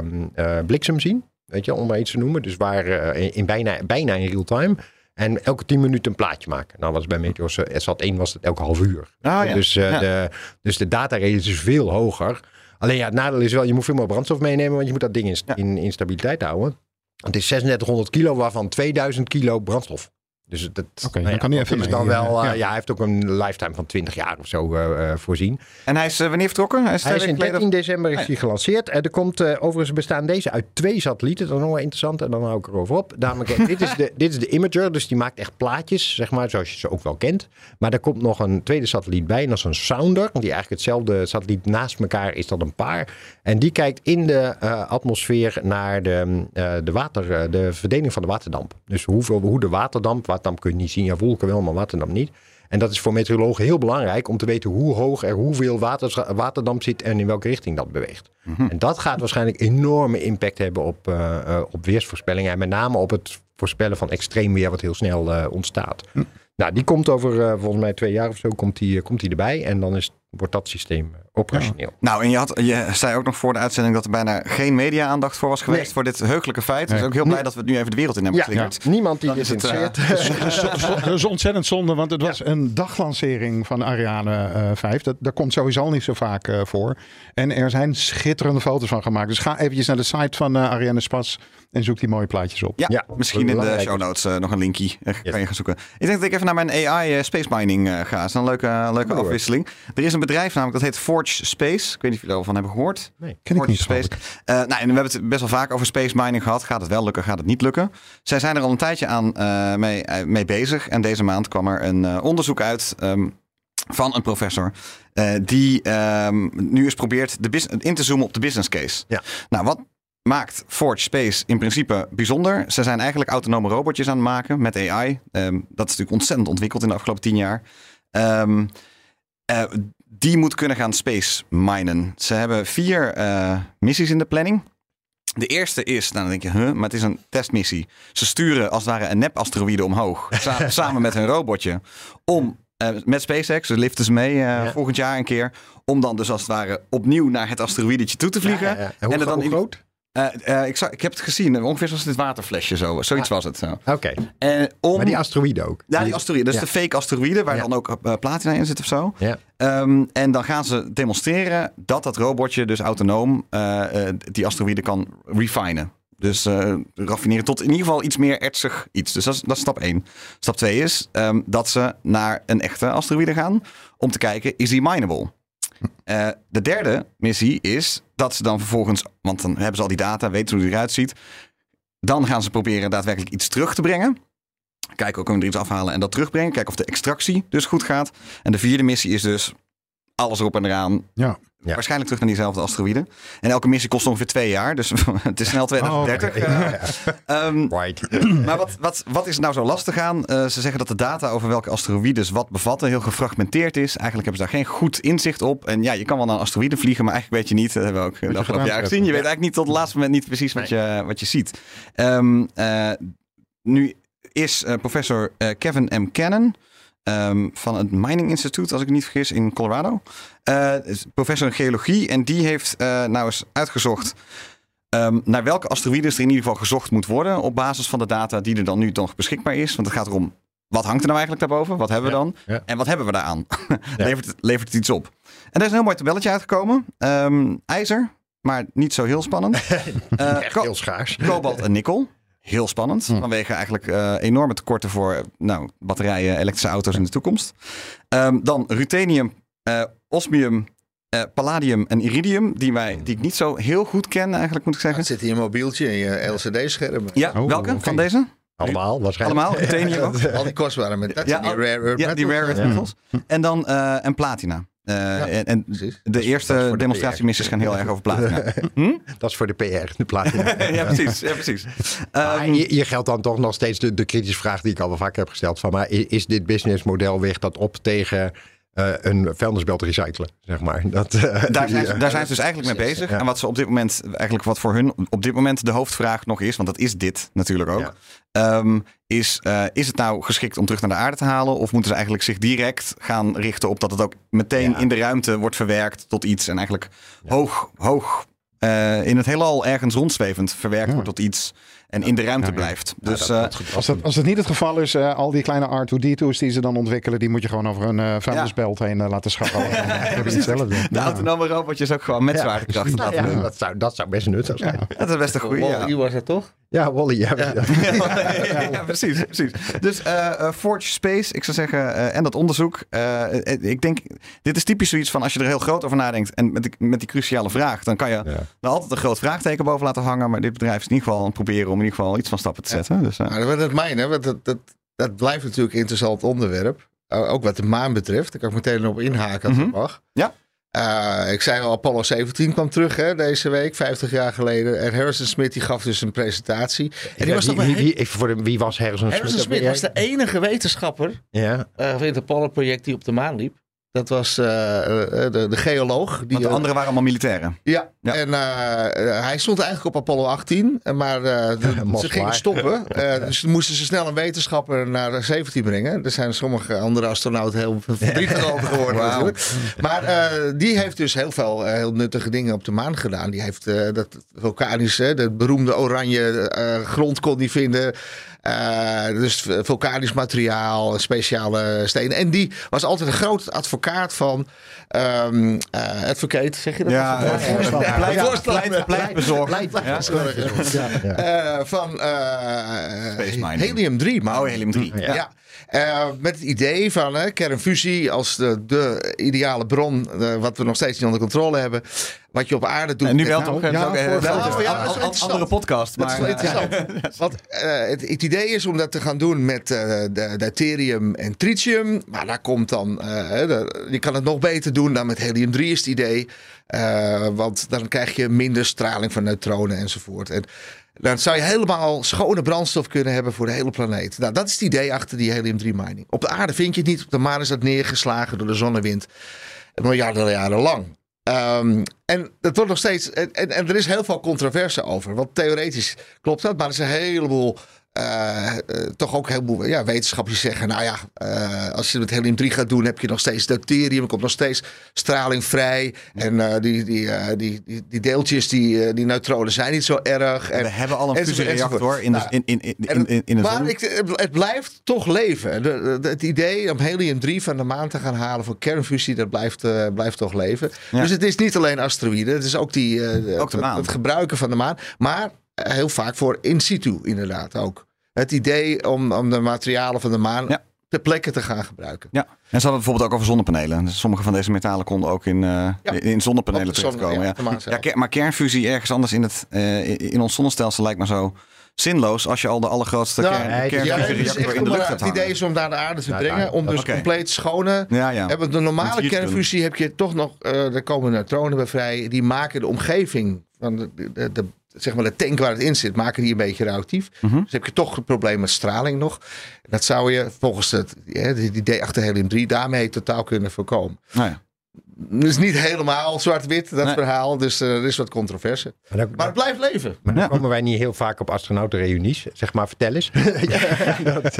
bliksem zien. Weet je, om maar iets te noemen. Dus waar in, in bijna, bijna in real-time. En elke 10 minuten een plaatje maken. Nou, was bij Meteos eh, SAT 1 was het elke half uur. Ah, ja. Dus, eh, Ja. de, dus de datarate is veel hoger. Alleen ja, het nadeel is wel, je moet veel meer brandstof meenemen, want je moet dat ding in, in, in stabiliteit houden. Het is 3600 kilo, waarvan 2000 kilo brandstof. Dus dat, Oké, nou dan kan hij even is dan mee, wel, eh, ja. hij heeft ook een lifetime van 20 jaar of zo eh, eh, voorzien. En hij is wanneer vertrokken? Hij is, Hij is in weken geleden- 13 december is Ah, ja. hij gelanceerd. En er komt, eh, overigens bestaan deze uit twee satellieten. Dat is nog wel interessant. En dan hou ik erover op. Namelijk, dit, is de, dit is de Imager. Dus die maakt echt plaatjes, zeg maar, zoals je ze ook wel kent. Maar er komt nog een tweede satelliet bij. En dat is een Sounder. Die eigenlijk hetzelfde satelliet naast elkaar is dat een paar. En die kijkt in de eh, atmosfeer naar de, eh, de, water, eh, de verdeling van de waterdamp. Dus hoeveel, hoe de waterdamp, waterdamp kun je niet zien. Ja, wolken wel, maar waterdamp niet. En dat is voor meteorologen heel belangrijk om te weten hoe hoog er hoeveel water, waterdamp zit en in welke richting dat beweegt. En dat gaat waarschijnlijk enorme impact hebben op, eh, op weersvoorspellingen. En met name op het voorspellen van extreem weer wat heel snel eh, ontstaat. Nou, die komt over volgens mij twee jaar of zo komt die, komt die erbij. En dan is, wordt dat systeem eh, operationeel. Nou, en je, had, je zei ook nog voor de uitzending dat er bijna geen media-aandacht voor was geweest Nee. voor dit heugelijke feit. Dus ook heel blij dat we het nu even de wereld in hebben Ja, geslingerd. niemand die dit het, eh, interesseert. Dat is ontzettend zonde, want het was een daglancering van Ariane eh 5. Dat, dat komt sowieso al niet zo vaak eh, voor. En er zijn schitterende foto's van gemaakt. Dus ga eventjes naar de site van eh, Ariane Spas en zoek die mooie plaatjes op. Ja, Ja, misschien in de show notes eh, nog een linkje. Eh, Yes. Kan je gaan zoeken. Ik denk dat ik even naar mijn AI eh, space mining eh, ga. Dat is een leuke, leuke afwisseling. Er is een bedrijf namelijk dat heet Forge Space. Ik weet niet of jullie daarvan hebben gehoord. Nee. Ken ik Forge niet, Space. Eh, nou, en we hebben het best wel vaak over space mining gehad. Gaat het wel lukken, gaat het niet lukken? Zij zijn er al een tijdje aan eh, mee, eh, mee bezig. En deze maand kwam er een eh, onderzoek uit ehm, van een professor. eh, die ehm, nu eens probeert de in te zoomen op de business case. Ja. Nou, wat maakt Forge Space in principe bijzonder? Ze zijn eigenlijk autonome robotjes aan het maken met AI. Ehm, dat is natuurlijk ontzettend ontwikkeld in de afgelopen tien jaar. Ehm, eh, die moet kunnen gaan space minen. Ze hebben vier eh, missies in de planning. De eerste is, nou dan denk je, huh, maar het is een testmissie. Ze sturen als het ware een nep-asteroïde omhoog. sa- samen met hun robotje. Om eh, met SpaceX. Dus liften ze mee eh, volgend jaar een keer. Om dan dus als het ware opnieuw naar het asteroïdetje toe te vliegen. Ja, ja, ja. En hoe, er dan hoe in- groot? Eh, eh, ik, zag, ik heb het gezien. Ongeveer zoals dit waterflesje zo. Zoiets was het. Oké. En om... Maar die asteroïde ook. Ja, die asteroïde. Dus Ja. de fake asteroïde, waar Ja. dan ook eh, platina in zit of zo. Ja. Ehm, en dan gaan ze demonstreren dat dat robotje dus autonoom die asteroïde kan refinen. Dus eh, raffineren tot in ieder geval iets meer ertsig iets. Dus dat is, dat is stap 1. Stap 2 is ehm, dat ze naar een echte asteroïde gaan om te kijken, is die mineable? Eh, de derde missie is dat ze dan vervolgens, want dan hebben ze al die data, weten hoe die eruit ziet. Dan gaan ze proberen daadwerkelijk iets terug te brengen. Kijken, kunnen we er iets afhalen en dat terugbrengen. Kijken of de extractie dus goed gaat. En de vierde missie is dus alles erop en eraan. Ja. Ja. Waarschijnlijk terug naar diezelfde asteroïde. En elke missie kost ongeveer twee jaar. Dus het is snel 2030. Oh, Eh, ehm, Right. maar wat, wat, wat is er nou zo lastig aan? Eh, ze zeggen dat de data over welke asteroïdes wat bevatten heel gefragmenteerd is. Eigenlijk hebben ze daar geen goed inzicht op. En ja, je kan wel naar een asteroïde vliegen, maar eigenlijk weet je niet. Dat hebben we ook de afgelopen jaar gezien. Je weet eigenlijk niet tot het laatste moment niet precies wat, je, wat je ziet. Ehm, eh, nu is eh, professor eh, Kevin M. Cannon ehm, van het Mining Institute, als ik niet vergis, in Colorado. Eh, professor in geologie en die heeft eh, nou eens uitgezocht ehm, naar welke asteroïdes er in ieder geval gezocht moet worden op basis van de data die er dan nu nog beschikbaar is. Want het gaat erom, wat hangt er nou eigenlijk daarboven? Wat hebben we Ja, dan? ja. En wat hebben we daaraan? levert, het, levert het iets op? En daar is een heel mooi tabelletje uitgekomen. Ehm, ijzer, maar niet zo heel spannend. Echt ko- heel schaars. Kobalt en nikkel. Heel spannend. Vanwege eigenlijk eh, enorme tekorten voor nou, batterijen, elektrische auto's in de toekomst. Ehm, dan ruthenium, eh, osmium, eh, palladium en iridium. Die, wij, die ik niet zo heel goed ken eigenlijk moet ik zeggen. Het zit in je mobieltje en je LCD-scherm. Ja, Oh, welke van deze? Allemaal waarschijnlijk. Allemaal? Ruthenium ook? Al die kostbare met dat Ja, die rare earth Ja, die rare earth metals. En dan eh, en platina. Eh, en, en de eerste de demonstratiemissies gaan heel erg over platina. Dat is voor de PR, de platina. ja, precies. Ja, precies. Ehm, je, je geldt dan toch nog steeds de, de kritische vraag die ik al wel vaker heb gesteld. Van, maar is dit businessmodel weegt dat op tegen eh, een vuilnisbelt recyclen? Zeg maar. Dat, eh, daar, zijn, ze, daar zijn ze dus eigenlijk mee bezig. Ja. En wat ze op dit moment, eigenlijk wat voor hun op dit moment de hoofdvraag nog is, want dat is dit natuurlijk ook, Ja. ehm, is, eh, is het nou geschikt om terug naar de aarde te halen? Of moeten ze eigenlijk zich direct gaan richten op dat het ook meteen Ja. in de ruimte wordt verwerkt tot iets en eigenlijk hoog, hoog eh, in het heelal ergens rondzwevend verwerkt Ja. wordt tot iets en in de ruimte blijft. Dus eh, Als dat, als dat niet het geval is, eh, al die kleine R2D2's die ze dan ontwikkelen, die moet je gewoon over een eh vuilnisbelt heen laten hetzelfde. de autonome robotjes ook gewoon met zwaartekracht Nou dat, zou, dat zou best nuttig zijn. Ja, Dat is best een goede. Ja. Wall-E was dat toch? Wally. Ja, ja, precies, precies. Dus eh eh, Forge Space, ik zou zeggen, eh, en dat onderzoek. ik denk, dit is typisch zoiets van als je er heel groot over nadenkt en met, die- met die cruciale vraag, dan kan je er altijd een groot vraagteken boven laten hangen. Maar dit bedrijf is in ieder geval aan het proberen om in ieder geval iets van stappen te zetten. Dus, Maar dat het mijn, hè? want Dat, dat, dat blijft natuurlijk een interessant onderwerp. Ook wat de maan betreft. Daar kan ik meteen op inhaken als ik mag. Ja. Uh, ik zei al, Apollo 17 kwam terug hè, deze week, 50 jaar geleden. En Harrison Smith die gaf dus een presentatie. En die was wie, wie, wie, even voor de, wie was Harrison Smith? Harrison Smith was de enige wetenschapper Ja, uh, van het Apollo-project die op de maan liep. Dat was uh, de, de geoloog. Die, want de anderen waren allemaal militairen. Ja, Ja. en uh, hij stond eigenlijk op Apollo 18, maar uh, de, ze gingen stoppen. Dus moesten ze snel een wetenschapper naar 17 brengen. Er zijn sommige andere astronauten heel verdrietig over geworden Wow. natuurlijk. Maar die heeft dus heel veel heel nuttige dingen op de maan gedaan. Die heeft dat vulkanische, dat beroemde oranje grond kon die vinden. Uh, dus vulkanisch materiaal, speciale stenen. En die was altijd een groot advocaat van um, uh, advocate, zeg je dat? Ja, pleit- pleitbezorger. Pleit- pleitbezorger. van Space mining. helium 3. Oh, helium 3. Ja. Uh, met het idee van kernfusie als de, de ideale bron, uh, wat we nog steeds niet onder controle hebben. Wat je op aarde doet. En nu wel toch? eh, dat is andere podcast. Dat is Maar, wel interessant. Want uh, het, het, idee is om dat te gaan doen met de, deuterium en tritium. Maar daar komt dan. De, je kan het nog beter doen dan met helium-3 is het idee. Want dan krijg je minder straling van neutronen enzovoort. En dan zou je helemaal schone brandstof kunnen hebben voor de hele planeet. Nou, dat is het idee achter die helium-3 mining. Op de aarde vind je het niet. Op de maan is dat neergeslagen door de zonnewind. Miljarden jaren lang. Um, en dat wordt nog steeds. En, en, en, er is heel veel controverse over. Want theoretisch klopt dat, maar er is een heleboel eh, eh, toch ook heel veel ja, wetenschappers die zeggen, nou ja, eh, als je het helium 3 gaat doen, heb je nog steeds deuterium, er komt nog steeds straling vrij. En die, die, die, die, die deeltjes, die, die neutronen zijn niet zo erg. En, We hebben al een fusiereactor in, de, Nou, in, in, in, in, in, in het maar zon. ik, het, blijft toch leven. De, de- het idee om helium 3 van de maan te gaan halen voor kernfusie, dat blijft, blijft toch leven. Ja. Dus het is niet alleen asteroïden, het is ook, die, Ook de het, maan. het gebruiken van de maan. Maar heel vaak voor in situ inderdaad ook. Het idee om, om de materialen van de maan Ja. ter plekke te gaan gebruiken. Ja, en ze hadden het bijvoorbeeld ook over zonnepanelen. Dus sommige van deze metalen konden ook in, eh, in zonnepanelen terechtkomen. ja, Ja, maar kernfusie ergens anders in, het, eh, in- ons zonnestelsel lijkt me zo zinloos als je al de allergrootste Nou, kern, nee, Ja, in de lucht eh, hebt het idee is om daar de aarde te Ja, brengen. daar- Om dus compleet schone Ja, ja. Hebben de normale kernfusie heb je toch nog, eh er komen neutronen bij vrij. Die maken de omgeving van de, de, de- zeg maar de tank waar het in zit, maken die een beetje radioactief. Mhm. Dus heb je toch het probleem met straling nog. Dat zou je volgens het ja, het idee achter helium 3 daarmee totaal kunnen voorkomen. Nou ja. Het is niet helemaal zwart-wit, dat Nee. verhaal. Dus eh, er is wat controverse. Maar dan, Maar het blijft leven. maar dan Ja. komen wij niet heel vaak op astronautenreunies. Zeg maar, vertel eens.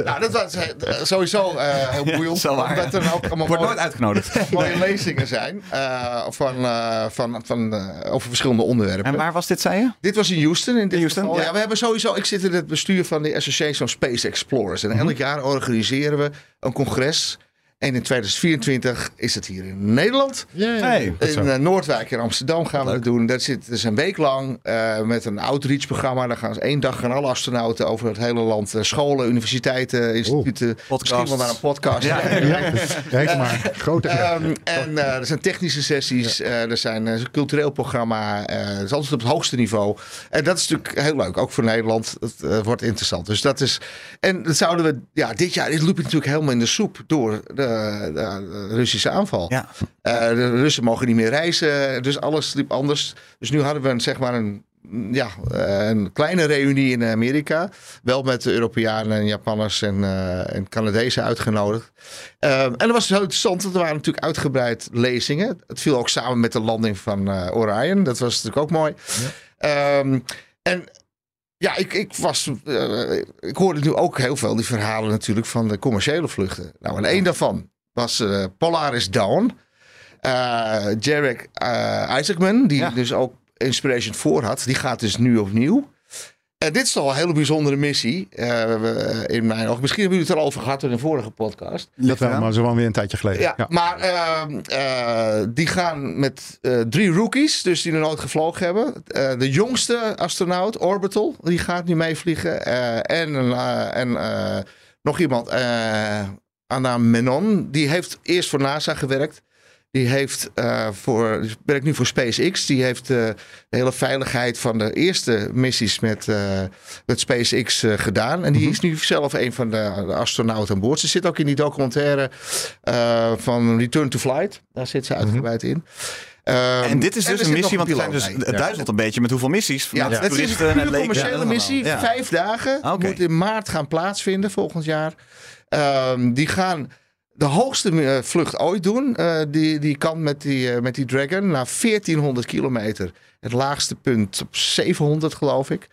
Nou, dat was eh, sowieso eh, heel boeiend. zo waar, omdat ja. er ook allemaal Wordt mooie- nooit uitgenodigd. mooie lezingen zijn eh, van, eh, van, van, eh, over verschillende onderwerpen. En waar was dit, zei je? Dit was in Houston. In dit Houston, ja. Ja. we hebben sowieso. Ik zit in het bestuur van de Association of Space Explorers. En elk jaar organiseren we een congres. En in 2024 is het hier in Nederland. Hey. In eh, Noordwijk in Amsterdam gaan we het doen. Dat zit dus een week lang eh, met een outreach-programma. Daar gaan ze één dag gaan alle astronauten over het hele land. eh, scholen, universiteiten, instituten. Misschien wel naar een podcast. Ja. Kijk maar. Grote Ehm, en er zijn technische sessies, eh, er zijn een cultureel programma. eh het is altijd op het hoogste niveau. En dat is natuurlijk heel leuk, ook voor Nederland. Het wordt interessant. Dus dat is. En dat zouden we. Ja, dit jaar is Loop natuurlijk helemaal in de soep door de, de- de Russische aanval. Ja. Eh, de Russen mogen niet meer reizen, dus alles liep anders. Dus nu hadden we een, zeg maar een, ja, eh, een kleine reunie in Amerika. Wel met de Europeanen en Japanners en, eh, en Canadezen uitgenodigd. En dat was heel interessant, want er waren natuurlijk uitgebreid lezingen. Het viel ook samen met de landing van eh, Orion. Dat was natuurlijk ook mooi. Ehm, en ja, ik, ik, was, eh, ik hoorde nu ook heel veel die verhalen natuurlijk van de commerciële vluchten. Nou, en één daarvan was eh, Polaris Dawn. Eh Jarek Isaacman, die Ja. dus ook Inspiration 4 had, die gaat dus nu opnieuw. En dit is al een hele bijzondere missie eh, we- in mijn ogen. Misschien hebben jullie het er al over gehad in een vorige podcast. Dat wel, maar zo wel weer een tijdje geleden. Ja, maar ehm, eh, die gaan met eh, drie rookies, dus die nog nooit gevlogen hebben. Eh, de jongste astronaut, Orbital, die gaat nu meevliegen. Eh, en een, eh, en eh, nog iemand, eh, Anna Menon, die heeft eerst voor NASA gewerkt. Die heeft eh, voor, die werkt nu voor SpaceX. Die heeft eh, de hele veiligheid van de eerste missies met, eh, met SpaceX gedaan. En die is nu zelf een van de, de astronauten aan boord. Ze zit ook in die documentaire van Return to Flight. Daar zit ze uitgebreid in. Ehm, En dit is dus een missie, want er zijn dus, het duizelt een beetje met hoeveel missies. Ja, het is een commerciële missie. ja. Vijf dagen. Oké. Moet in maart gaan plaatsvinden volgend jaar. Ehm, die gaan de hoogste eh, vlucht ooit doen. Eh, die, die kan met die, eh, met die Dragon naar 1400 kilometer. Het laagste punt op 700 geloof ik.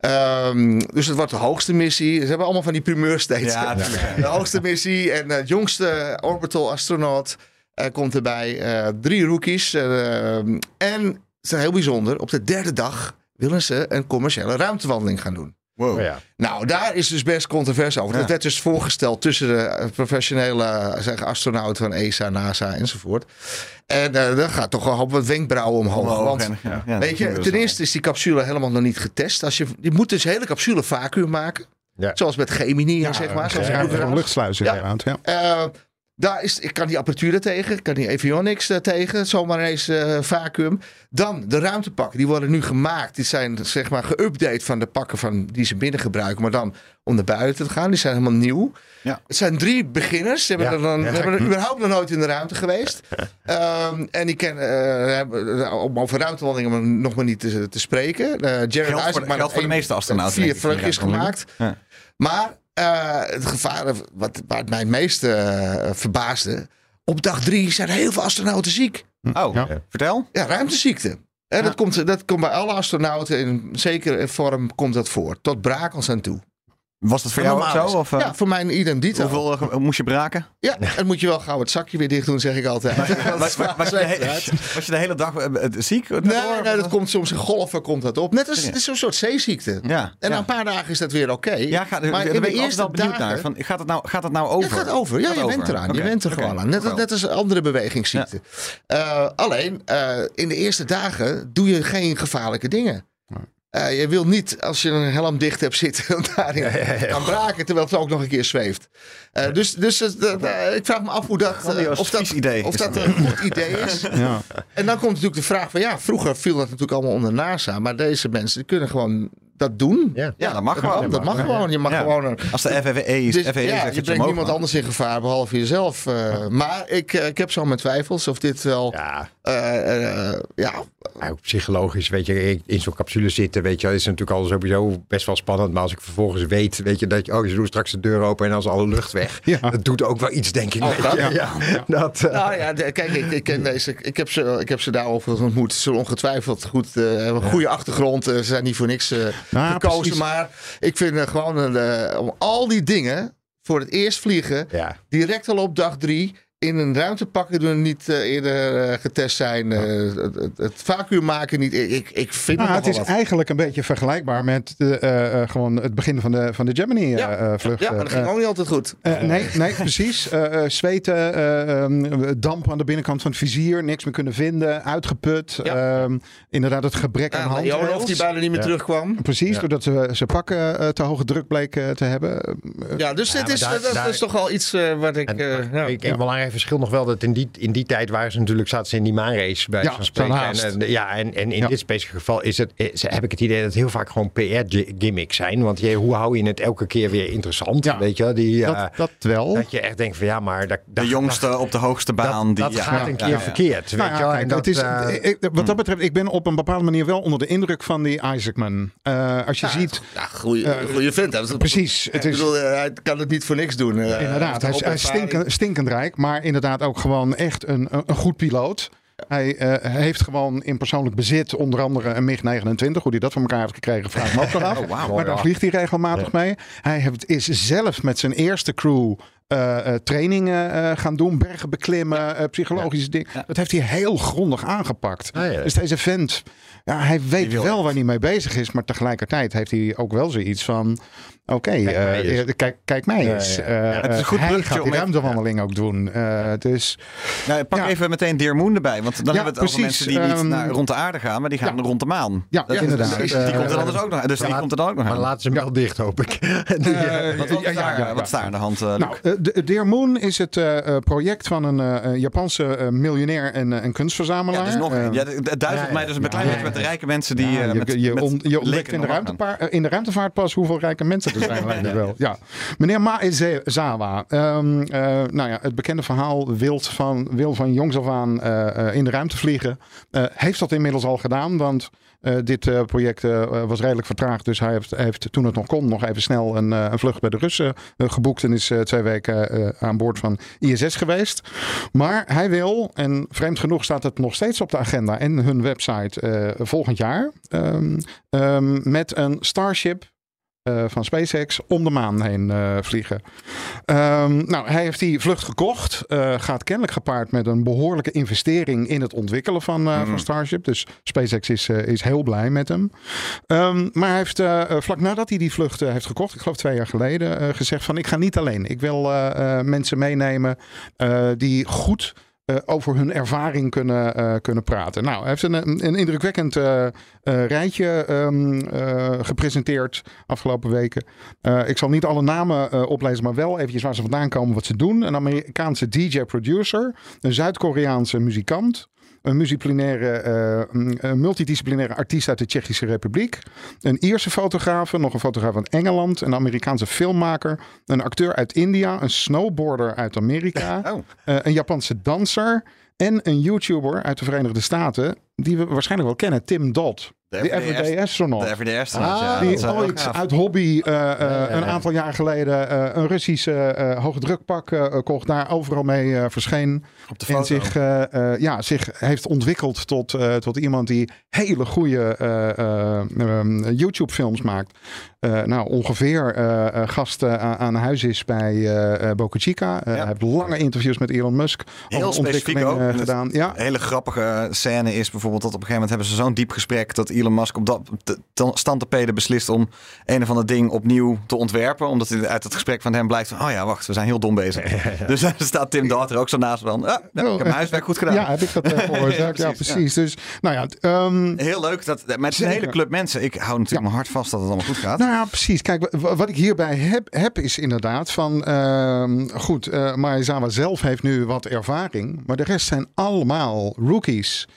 Ehm, dus het wordt de hoogste missie. Ze hebben allemaal van die primeurs steeds. Ja. De hoogste missie en het jongste orbital astronaut eh, komt erbij. Drie rookies. eh, en het is heel bijzonder. Op de derde dag willen ze een commerciële ruimtewandeling gaan doen. Wow. Oh ja. Nou, daar is dus best controverse over. Ja. Dat werd dus voorgesteld tussen de eh, professionele eh, zeg, astronauten van ESA, NASA enzovoort. En eh dat gaat toch wel op wat wenkbrauwen omhoog. Omhoog want ja, weet je, ten eerste is die capsule helemaal nog niet getest. Als je, je moet dus hele capsule vacuüm maken. Zoals met Gemini, zeg maar. Zoals Ja, een luchtsluis Ja. Daar is, ik kan die apparatuur tegen, ik kan die avionics tegen, zomaar eens eh, vacuüm. Dan de ruimtepakken, die worden nu gemaakt. Die zijn zeg maar geüpdate van de pakken van, die ze binnen gebruiken, maar dan om naar buiten te gaan. Die zijn helemaal nieuw. Ja. Het zijn drie beginners. Ze hebben, Ja. er dan, Ja. hebben er überhaupt nog nooit in de ruimte geweest. Ehm, en die kennen, hebben, om over ruimtewandelingen nog maar niet te, te spreken. Uh, Jared Isaac, de- maar voor de meeste astronauten. vier vluchtjes gemaakt. Maar eh, het gevaar wat, waar het mij het meest eh, verbaasde. Op dag drie zijn heel veel astronauten ziek. Oh, Ja. vertel. Ja, ruimteziekte. Hè, Ja. dat, komt, dat komt bij alle astronauten in zekere vorm komt dat voor. Tot brakels aan toe. Was dat voor jou ook zo? is- Of, eh, ja, voor mij een idem dito. hoeveel eh, moest je braken? Ja, en moet je wel gauw het zakje weer dicht doen, zeg ik altijd. Was, was, was je, was je de hele dag eh, ziek? Nee, nee, dat komt soms in golven komt dat op. Net als het is zo'n soort zeeziekte. Ja, En na ja. een paar dagen is dat weer oké. Ja, ga, maar in ben ik eerste wel benieuwd dagen, naar. Van, gaat, het nou, gaat het nou Ja, over? het gaat over. Ja, Gaat je over. bent eraan. Je bent er gewoon aan. Net, net als een andere bewegingsziekte. Eh, alleen, in de eerste dagen doe je geen gevaarlijke dingen. Eh, je wil niet, als je een helm dicht hebt zitten, daarin gaan braken, terwijl het ook nog een keer zweeft. Eh, dus dus eh, ik vraag me af hoe dat, of dat, idee of dat een goed idee is. Ja. En dan komt natuurlijk de vraag van, ja, vroeger viel dat natuurlijk allemaal onder NASA, maar deze mensen die kunnen gewoon dat doen. Ja. Ja, dat mag Dat mag, gewoon. dat mag gewoon. Je mag Ja. gewoon een, Als de FVE is, dus, FVE ja, zegt je brengt niemand anders in gevaar behalve jezelf. eh, Maar ik, ik heb zo mijn twijfels of dit wel. Ja, ja, maar ook psychologisch, weet je, in zo'n capsule zitten, weet je, is natuurlijk al sowieso best wel spannend. Maar als ik vervolgens weet, weet je, dat je, oh, je doet straks de deur open en dan is alle lucht weg. Ja. Dat doet ook wel iets, denk ik. weet dat? Ja. Dat, eh, nou ja, kijk, ik, ik ken deze. Ik heb ze, ik heb ze daarover ontmoet. Ze ongetwijfeld goed, eh, hebben een goede achtergrond. eh, ze zijn niet voor niks eh, gekozen. precies. Maar ik vind eh, gewoon eh, om al die dingen voor het eerst vliegen, ja. direct al op dag drie. In een ruimte pakken doen niet eh, eerder eh, getest zijn. eh, het, het, het vacuüm maken niet. Ik, ik, ik vind Nou, het het is wat. eigenlijk een beetje vergelijkbaar met de, eh, eh, gewoon het begin van de, van de Gemini-vlucht. Ja, maar dat ging ook niet altijd goed. Eh, nee, nee, precies. Zweten, eh, ehm, damp aan de binnenkant van het vizier, niks meer kunnen vinden, uitgeput. Ja. Ehm, inderdaad, het gebrek aan Ja, Leonov die bijna niet meer Ja. terugkwam. Precies, Ja. doordat ze, ze pakken te hoge druk bleken te hebben. Ja, dus Ja, dit is, daar- dat daar- is toch wel iets wat ik... En, eh, ja. ik, een belangrijk verschil nog wel dat in die, in die tijd waren ze natuurlijk zaten ze in die maanrace bij Ja, spreken. En, en, ja, en, en in Ja. dit specifieke geval is het, is, heb ik het idee dat het heel vaak gewoon PR-gimmicks zijn. Want je, hoe hou je het elke keer weer interessant? Ja. Weet je, die, eh, dat, dat wel. dat je echt denkt van ja, maar dat, De jongste op de hoogste baan. dat, die, dat ja. gaat een keer ja, ja. verkeerd. Weet Nou je ja, wel? kijk, En dat, het is, eh, ik- wat dat betreft, ik ben op een bepaalde manier wel onder de indruk van die Isaacman. Eh, als je ziet, Ja, goeie, Eh, goeie vent. precies, het Ik is bedoel, eh, hij kan het niet voor niks doen. eh, inderdaad, hij is, stinkend rijk, maar inderdaad ook gewoon echt een, een, goed piloot. Hij eh, heeft gewoon in persoonlijk bezit onder andere een MiG-29. Hoe hij dat van elkaar heeft gekregen, vraag ik me ook nog af. Oh, wauw. Maar daar vliegt hij regelmatig mee. Hij heeft, is zelf met zijn eerste crew eh, eh, trainingen eh, gaan doen. Bergen beklimmen, eh, psychologische dingen. Dat heeft hij heel grondig aangepakt. Ah, ja. Dus deze vent, ja, hij weet wel waar hij mee bezig is. Maar tegelijkertijd heeft hij ook wel zoiets van... Oké, Kijk mij eh, eens. kijk, kijk mij Ja, eens. ja, Eh, ja. Het is een goed hij gaat die ruimtewandeling ook doen. Eh, dus Nou, pak Ja. even meteen Dear Moon erbij. Want dan Ja, hebben we het over mensen die niet Ehm, naar, rond de aarde gaan, maar die gaan ja. rond de maan. Ja, Dat- inderdaad. Dus die komt er anders ook nog Dus die laat- komt er dan ook nog maar aan. laten ze hem wel dicht, hoop ik. Wat, is ja, daar, aan de hand? Nou, de- Dear Moon is het eh, eh, project van een eh, een Japanse eh, miljonair en, eh, en kunstverzamelaar. ja, dus nog, Eh, ja, het duizelt ja, mij dus een ja, klein ja, beetje met de ja. rijke mensen die ja, eh, je, met, je, on- je ontdekt in de, in de ruimtevaart pas hoeveel rijke mensen er zijn. het wel. Ja. Meneer Maezawa. Ehm eh, nou ja, het bekende verhaal wild van, wil van jongs af aan eh, eh, in de ruimte vliegen. Eh, heeft dat inmiddels al gedaan, want eh, dit eh, project eh, was redelijk vertraagd. Dus hij heeft, heeft toen het nog kon nog even snel een, een vlucht bij de Russen geboekt. En is twee weken aan boord van ISS geweest. Maar hij wil, en vreemd genoeg staat het nog steeds op de agenda en hun website volgend jaar. ehm, met een Starship van SpaceX om de maan heen eh, vliegen. Ehm, nou, hij heeft die vlucht gekocht. eh, gaat kennelijk gepaard met een behoorlijke investering in het ontwikkelen van, eh, van Starship. Dus SpaceX is, eh, is heel blij met hem. Ehm, maar hij heeft eh, eh, vlak nadat hij die vlucht eh, heeft gekocht, ik geloof twee jaar geleden, eh, gezegd van ik ga niet alleen. Ik wil eh, eh, mensen meenemen eh, die goed eh, over hun ervaring kunnen, eh, kunnen praten. Nou, heeft een, een, indrukwekkend eh, rijtje eh, gepresenteerd afgelopen weken. Ik zal niet alle namen oplezen, maar wel eventjes waar ze vandaan komen, wat ze doen. Een Amerikaanse DJ-producer, een Zuid-Koreaanse muzikant. Een multidisciplinaire, eh, een multidisciplinaire artiest uit de Tsjechische Republiek. Een Ierse fotograaf, nog een fotograaf uit Engeland. Een Amerikaanse filmmaker. Een acteur uit India. Een snowboarder uit Amerika. Oh. eh, een Japanse danser. En een YouTuber uit de Verenigde Staten. Die we waarschijnlijk wel kennen. Tim Dodd. De Die everyday astronaut. De everyday astronaut, Ah, ja. Die ooit gaaf. uit hobby eh, eh, ja, een aantal jaar geleden eh, een Russische hoogdrukpak kocht. Daar overal mee verscheen. Op de En zich, ja, zich heeft ontwikkeld tot, tot iemand die hele goede eh, eh, ehm, YouTube-films maakt. Nou, ongeveer gast aan- huis is bij Boca Chica. Hij heeft lange interviews met Elon Musk Heel specifiek ook. gedaan. Ja, Een hele grappige scène is bijvoorbeeld dat op een gegeven moment hebben ze zo'n diep gesprek dat Elon Musk op dat te- te- standtepeden beslist om een of ander ding opnieuw te ontwerpen. Omdat hij uit het gesprek van hem blijkt van, oh ja, wacht, we zijn heel dom bezig. Dus daar staat Tim Daughter ook zo naast van, ah, nou, ik heb mijn huiswerk goed gedaan. ja, heb ik dat eh, gehoord. ja, precies, precies. Dus, nou ja, ehm, Heel leuk. Dat, maar het is een hele club mensen. Ik hou natuurlijk mijn hart vast dat het allemaal goed gaat. Nou ja, precies. Kijk, wa- wat ik hierbij heb, heb is inderdaad van... ehm, goed, Maezawa zelf heeft nu wat ervaring. Maar de rest zijn allemaal rookies.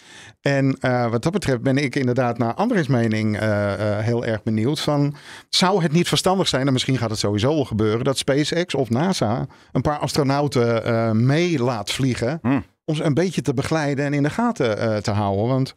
En eh, wat dat betreft ben ik inderdaad naar Andres mening eh, eh, heel erg benieuwd. Van, zou het niet verstandig zijn, en misschien gaat het sowieso al gebeuren... dat SpaceX of NASA een paar astronauten eh, mee laat vliegen... Hmm. om ze een beetje te begeleiden en in de gaten eh, te houden. Want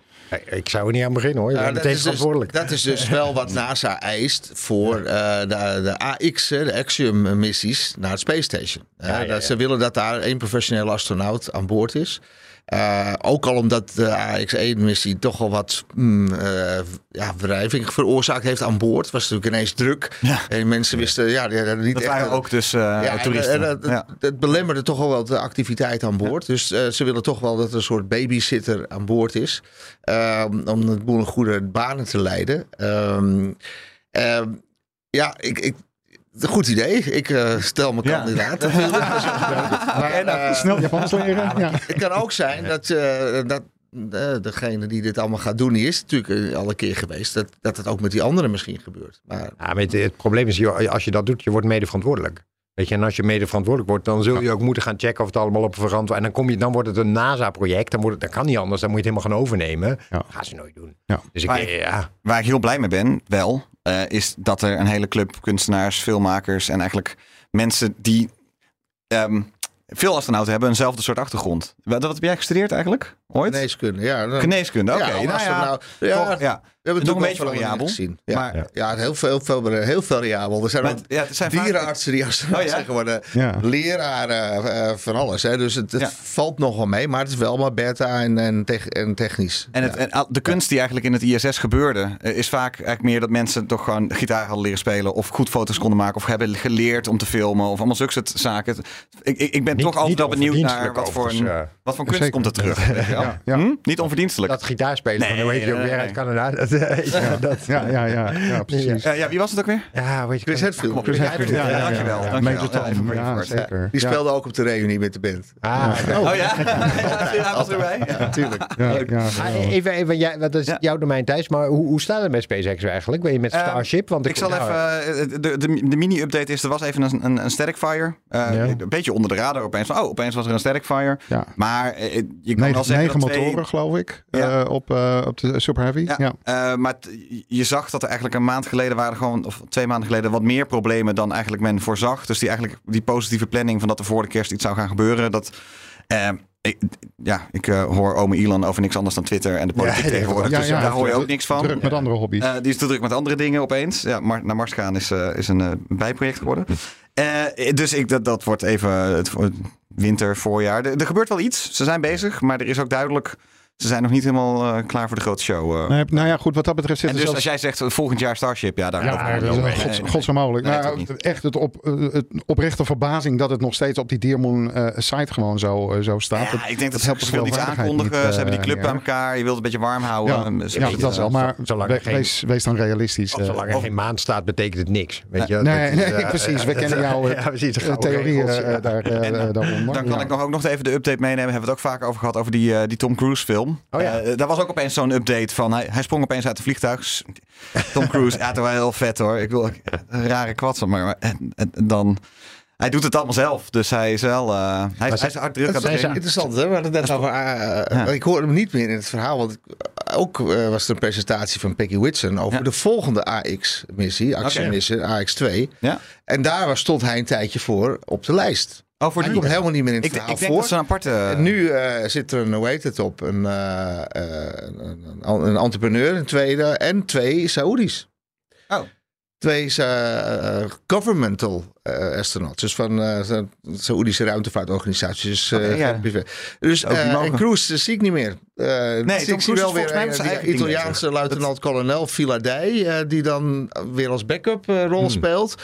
Ik zou er niet aan beginnen hoor. Ja, dat, is dus, verantwoordelijk. dat is dus wel wat NASA eist voor eh, de, de AX, de Axiom-missies naar het Space Station. Dat Ze willen dat daar één professionele astronaut aan boord is. Eh, ook al omdat de AX-1-missie toch al wat mm, eh, ja, wrijving veroorzaakt heeft aan boord. Was natuurlijk ineens druk. En mensen wisten ja, die hadden niet Dat echt... waren ook dus eh, Ja, en, toeristen. en dat, ja. dat belemmerde toch al wel de activiteit aan boord. Dus ze willen toch wel dat er een soort babysitter aan boord is. om het boel in goede banen te leiden. Ehm, ehm, ja, ik, ik, een goed idee. Ik eh, stel me Ja. kandidaat. maar eh, snel Japans leren. Ja. het kan ook zijn dat, eh, dat degene die dit allemaal gaat doen, die is natuurlijk al een keer geweest. Dat, dat het ook met die anderen misschien gebeurt. Maar Ja, maar het, het probleem is, als je dat doet, je wordt mede verantwoordelijk. Weet je, en als je mede verantwoordelijk wordt, dan zul je ook moeten gaan checken of het allemaal op verantwoord. En dan, kom je, dan wordt het een NASA-project. Dan, wordt het, dat kan niet anders. Dan moet je het helemaal gaan overnemen. Ja. Dat gaan ze nooit doen. Ja. Dus ik, ja. Waar ik heel blij mee ben, wel, eh, is dat er een hele club kunstenaars, filmmakers en eigenlijk mensen die ehm, veel astronauten hebben eenzelfde soort achtergrond. Wat, wat heb jij gestudeerd eigenlijk? Ooit? geneeskunde, ja. dan- Geneeskunde, oké. Ja, nou ja, nou- ja. We hebben Nog een beetje variabel. gezien. Ja, Maar- ja. heel, veel, heel, veel, heel variabel. Er zijn Maar het zijn vaak- dierenartsen die astronaut Oh ja? zijn geworden. Ja. Leraren eh, van alles. Hè. Dus het, het Ja. valt nog wel mee. Maar het is wel maar beta en, en, tech- en technisch. En, het, en de kunst die eigenlijk in het ISS gebeurde, eh, is vaak eigenlijk meer dat mensen toch gewoon gitaar hadden leren spelen. Of goed foto's konden maken. Of hebben geleerd om te filmen. Of allemaal zulke soort zaken. Ik, ik, ik ben Niet- toch altijd wel benieuwd naar wat voor, een, eh. wat voor kunst Zeker. komt er terug. Ja, ja. Hm? Niet onverdienstelijk. Dat gitaarspelen Nee, van hoe heet je ook nee, weer uit Canada. Dat, eh, ja, dat, Ja, ja, ja, ja, precies. Ja, ja, wie was het ook weer? ja, weet je, Chris Hadfield. Chris Hadfield. Ja, Ja, ja, dankjewel. ja, dankjewel. Major Ja, ja, zeker. Die Ja. speelde ook op de reunie met de band. Ah, Oh ja? Hij was erbij. Ja. Natuurlijk. Ja, ja, Ah, Even, even jij, wat is Ja. jouw domein thuis, maar hoe, hoe staat het met SpaceX eigenlijk? Ben je met Ehm, Starship? Want Ik zal nou, even. eh, De, mini-update is: er was even een, een, een static fire. Eh, Ja. Een beetje onder de radar opeens. Oh, opeens was er een static fire. Ja. Maar eh, je kan wel zeggen. Negen twee- motoren, geloof ik, Ja. eh, op, eh, op de Super Heavy. Ja, Ja. eh, maar je zag dat er eigenlijk een maand geleden waren gewoon, of twee maanden geleden, wat meer problemen dan eigenlijk men voorzag. Dus die eigenlijk die positieve planning van dat er voor de kerst iets zou gaan gebeuren. Dat, ik, ja, ik hoor ome Elon over niks anders dan Twitter en de politiek Ja, tegenwoordig. ja, dus daar hoor je ook niks van. Druk met andere hobby's. Die is te druk met andere dingen opeens. Ja, Mar- naar Mars gaan is, is een bijproject geworden. Eh, dus ik, dat, dat wordt even het winter, voorjaar. Er, er gebeurt wel iets. Ze zijn bezig, maar er is ook duidelijk... Ze zijn nog niet helemaal eh, klaar voor de grote show. eh. Nee, nou ja, goed, wat dat betreft zit en dus zelfs- als jij zegt volgend jaar Starship, ja, daar Ja, dat Nee, gods, nee, gods onmogelijk. Nee, Nou, dat echt het, op, eh, het oprechte verbazing dat het nog steeds op die Deermoon eh, site gewoon zo, zo staat. Ja, ik denk dat, helpt ze de willen iets aankondigen. niet, ze hebben die club bij elkaar. Je wilt het een beetje warm houden. Ja, Eh, willen, dat is wel. Maar zolang we- geen- wees, wees dan realistisch. zolang er geen maan staat, betekent het niks. Weet je? Nee, Dat precies. We kennen jouw theorieën daar, daaronder. Dan kan ik nog ook nog even de update meenemen. Hebben we het ook vaak over gehad over die, die Tom Cruise film. Oh ja. Eh, daar was ook opeens zo'n update van. Hij, hij sprong opeens uit de vliegtuig. Tom Cruise, ja, toch wel heel vet hoor. Ik wil een rare kwatsen, maar, maar en, en dan. Hij doet het allemaal zelf. Dus hij is wel. eh, hij, is- hij is hard druk aan het is interessant, hè? We hadden het net over. eh, Ik hoorde hem niet meer in het verhaal. Want ik- ook was er een presentatie van Peggy Whitson over Ja. de volgende AX-missie, actiemissie, AX2. Ja. En daar was, stond hij een tijdje voor op de lijst. Oh, voor die. komt helemaal niet meer in het Ik, ik verhaal denk voor. dat ze een aparte... En nu eh, zit er een, hoe heet het op, een, eh, eh, een, een, een entrepreneur, een tweede, en twee Saoedi's. Oh. Twee eh, eh, governmental eh, astronauts, dus van de Saoedische ruimtevaartorganisaties. eh, Oké, ja. Dus en Cruise zie ik niet meer. Tom ik zie wel weer een, Italiaanse luitenant-kolonel Filadei, eh, die dan weer als backup rol speelt.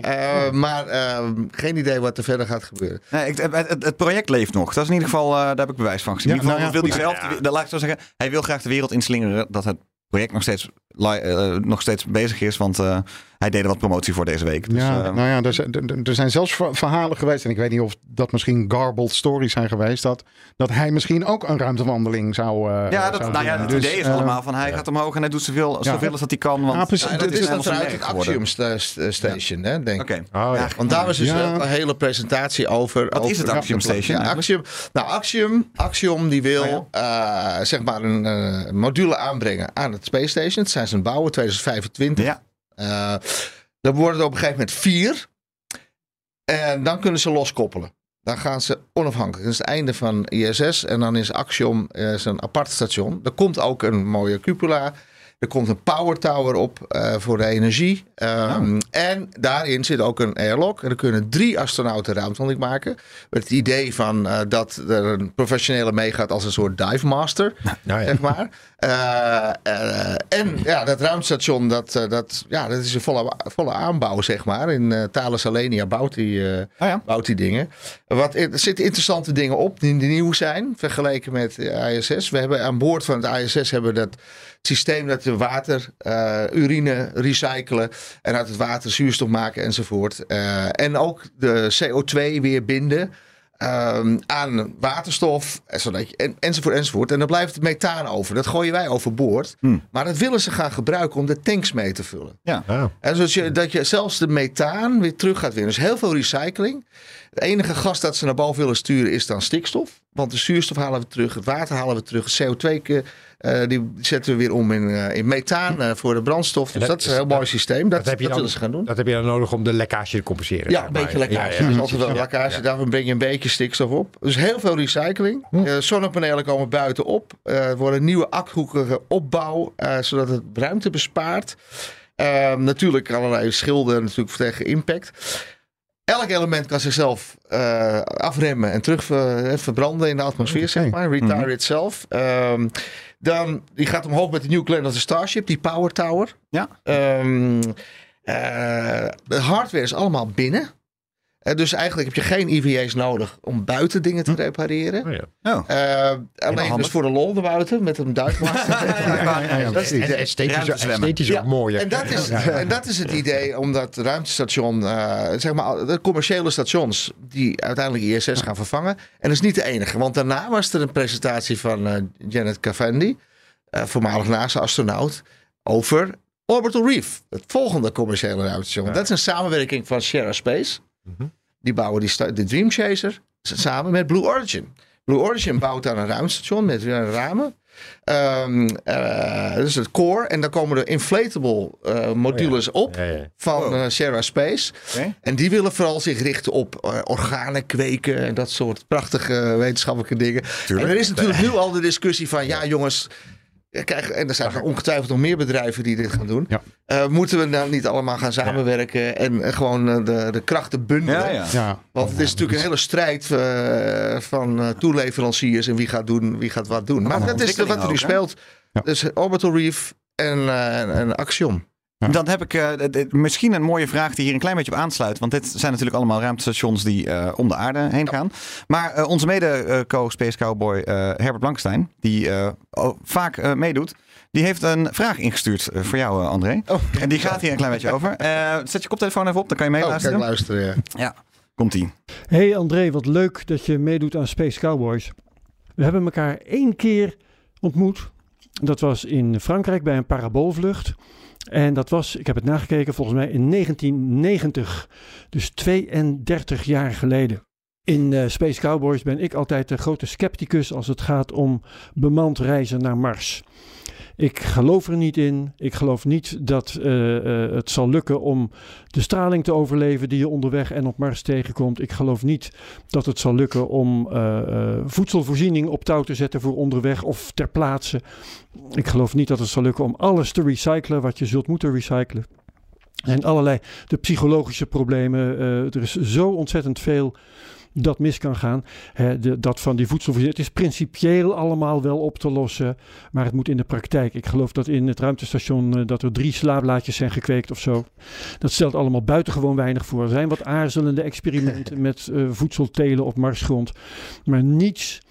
Eh, maar eh, geen idee wat er verder gaat gebeuren. Nee, ik, het, het- project leeft nog. Dat is in ieder geval, daar heb ik bewijs van gezien. Ja, in ieder geval nou wil hij zelf, de- laat ik zo zeggen, hij wil graag de wereld inslingeren dat het project nog steeds, eh, nog steeds bezig is. Want eh, hij deed er wat promotie voor deze week. Dus, ja, eh, nou ja, er zijn, er- zijn zelfs ver- verhalen geweest. En ik weet niet of dat misschien garbled stories zijn geweest. Dat, dat hij misschien ook een ruimtewandeling zou. eh, ja, dat, zou nou ja, het Dus, idee is eh, allemaal van hij gaat omhoog en hij doet zoveel, zoveel als dat hij kan. Want Ah, precies. Dat is zijn vanuit het. Axiom sta- Station, hè, denk ik. Oké. Oh, ja. Want daar was dus Ja. een hele presentatie over. Wat over is het Axiom Station Ja, Axiom, nou, Axiom, Axiom die wil eh, zeg maar een eh, module aanbrengen aan het Space Station. Het zijn ze aan het bouwen, 2025. Ja. Eh, dan worden er op een gegeven moment vier. En dan kunnen ze loskoppelen. Dan gaan ze onafhankelijk. Dat is het einde van ISS. En dan is Axiom eh, is een apart station. Er komt ook een mooie cupola. Er komt een power tower op eh, voor de energie. Ehm, En daarin zit ook een airlock. En er kunnen drie astronauten ruimtewandeling maken. Met het idee van eh, dat er een professionele meegaat als een soort dive master. Nou ja. Zeg maar. Eh, en ja, dat ruimtestation, dat, dat, ja, dat is een volle, volle aanbouw, zeg maar. In Thales Alenia bouwt die, Oh ja. bouwt die dingen. Wat, er zitten interessante dingen op die nieuw zijn, vergeleken met de ISS. We hebben aan boord van het ISS hebben dat systeem dat we water, eh, urine recyclen en uit het water zuurstof maken enzovoort. Eh, en ook de CO2 weer binden. ehm, aan waterstof, zodat je, en, enzovoort, enzovoort. En dan blijft het methaan over. Dat gooien wij overboord. Hmm. Maar dat willen ze gaan gebruiken om de tanks mee te vullen. Oh. En zodat je, dat je zelfs de methaan weer terug gaat winnen. Dus heel veel recycling. Het enige gas dat ze naar boven willen sturen is dan stikstof. Want de zuurstof halen we terug, het water halen we terug, het CO2 ke- eh, die zetten we weer om in, eh, in methaan eh, voor de brandstof. Dus dat dat, is een heel mooi systeem. Dat, Dat heb je dan- willen ze gaan doen. Dat heb je dan nodig om de lekkage te compenseren. Ja, een beetje lekkage. Ja, ja. Is altijd wel Ja, lekkage. ja. Daarom breng je een beetje stikstof op. Dus heel veel recycling. Eh, zonnepanelen komen buitenop. Eh, Er wordt een nieuwe achthoekige opbouw, zodat het ruimte bespaart. Eh, natuurlijk allerlei schilden natuurlijk tegen impact. Elk element kan zichzelf eh, afremmen en terug ver- verbranden in de atmosfeer, zeg maar. Retire Mhm. itself. Ehm, dan, die gaat omhoog met de New Glenn Starship, die Power Tower. Ja. Ehm, eh, de hardware is allemaal binnen. Dus eigenlijk heb je geen EVA's nodig om buiten dingen te repareren. Oh, ja. Oh. Eh, alleen dus voor de lol erbuiten met een duikmaster. ja, ja, ja, Dat is het idee. esthetisch, ook mooi. En dat, is, en dat is het idee om dat ruimtestation, eh, zeg maar, de commerciële stations die uiteindelijk ISS gaan vervangen. En dat is niet de enige, want daarna was er een presentatie van eh, Janet Cavandi, eh, voormalig NASA-astronaut, over Orbital Reef, het volgende commerciële ruimtestation. Dat is een samenwerking van Sierra Space. Mhm. Die bouwen die sta- de Dream Chaser samen met Blue Origin. Blue Origin bouwt dan een ruimtestation met weer ramen. Ehm eh, dat is het core. En dan komen er inflatable eh, modules op Ja, ja. van eh, Sierra Space. En die willen vooral zich richten op eh, organen kweken en dat soort prachtige wetenschappelijke dingen. Tuurlijk. En er is natuurlijk nu al de discussie van, ja jongens, ja, kijk, en er zijn er ongetwijfeld nog meer bedrijven die dit gaan doen. Ja. Eh, moeten we nou niet allemaal gaan samenwerken en gewoon eh, de, de krachten bundelen? Ja, ja. Ja. Want het is natuurlijk een hele strijd eh, van eh, toeleveranciers en wie gaat doen, wie gaat wat doen. Maar dat is de- wat er nu speelt. Ja. Dus Orbital Reef en, eh, en, en Dan heb ik eh, d- d- misschien een mooie vraag die hier een klein beetje op aansluit. Want dit zijn natuurlijk allemaal ruimtestations die eh, om de aarde heen gaan. Maar eh, onze mede-co-Space Cowboy eh, Herbert Blankstein, die eh, oh, vaak eh, meedoet, die heeft een vraag ingestuurd voor jou, eh, André. Oh, En die gaat hier een klein beetje over. Eh, zet je koptelefoon even op, dan kan je oh, kijk, meeluisteren. luisteren. Ja. Komt-ie. Hey André, wat leuk dat je meedoet aan Space Cowboys. We hebben elkaar één keer ontmoet. Dat was in Frankrijk bij een paraboolvlucht. En dat was, ik heb het nagekeken, volgens mij in 1990. Dus 32 jaar geleden. In eh, Space Cowboys ben ik altijd de grote scepticus als het gaat om bemand reizen naar Mars. Ik geloof er niet in. Ik geloof niet dat eh, eh, het zal lukken om de straling te overleven die je onderweg en op Mars tegenkomt. Ik geloof niet dat het zal lukken om eh, voedselvoorziening op touw te zetten voor onderweg of ter plaatse. Ik geloof niet dat het zal lukken om alles te recyclen wat je zult moeten recyclen. En allerlei de psychologische problemen. er is zo ontzettend veel dat mis kan gaan. Hè, de, dat van die voedselvoorziening. Het is principieel allemaal wel op te lossen. Maar het moet in de praktijk. Ik geloof dat in het ruimtestation eh, dat er drie slaablaadjes zijn gekweekt of zo. Dat stelt allemaal buitengewoon weinig voor. Er zijn wat aarzelende experimenten met eh, voedseltelen op Marsgrond. Maar niets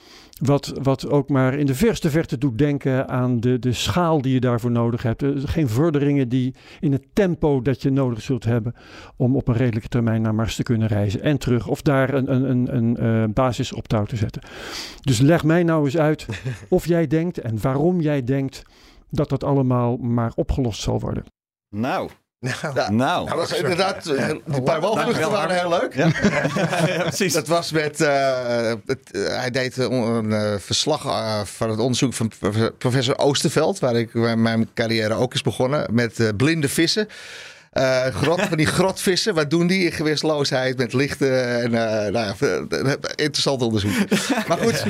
wat, wat ook maar in de verste verte doet denken aan de, de schaal die je daarvoor nodig hebt. Zijn geen vorderingen die in het tempo dat je nodig zult hebben om op een redelijke termijn naar Mars te kunnen reizen en terug. Of daar een, een, een, een eh, basis op touw te zetten. Dus leg mij nou eens uit of jij denkt en waarom jij denkt dat dat allemaal maar opgelost zal worden. Nou, Nou, Ja. nou. Nou, dat was inderdaad, eh, die paar walvluchten waren heel leuk. Ja. ja, precies. Dat was met, eh, het, eh, hij deed een, een, eh, verslag eh, van het onderzoek van prof- professor Oosterveld, waar ik waar mijn carrière ook is begonnen, met eh, blinde vissen. Eh, grot, van die grotvissen, wat doen die in gewichtsloosheid met lichten en eh, nou ja, eh, interessant onderzoek. Maar goed,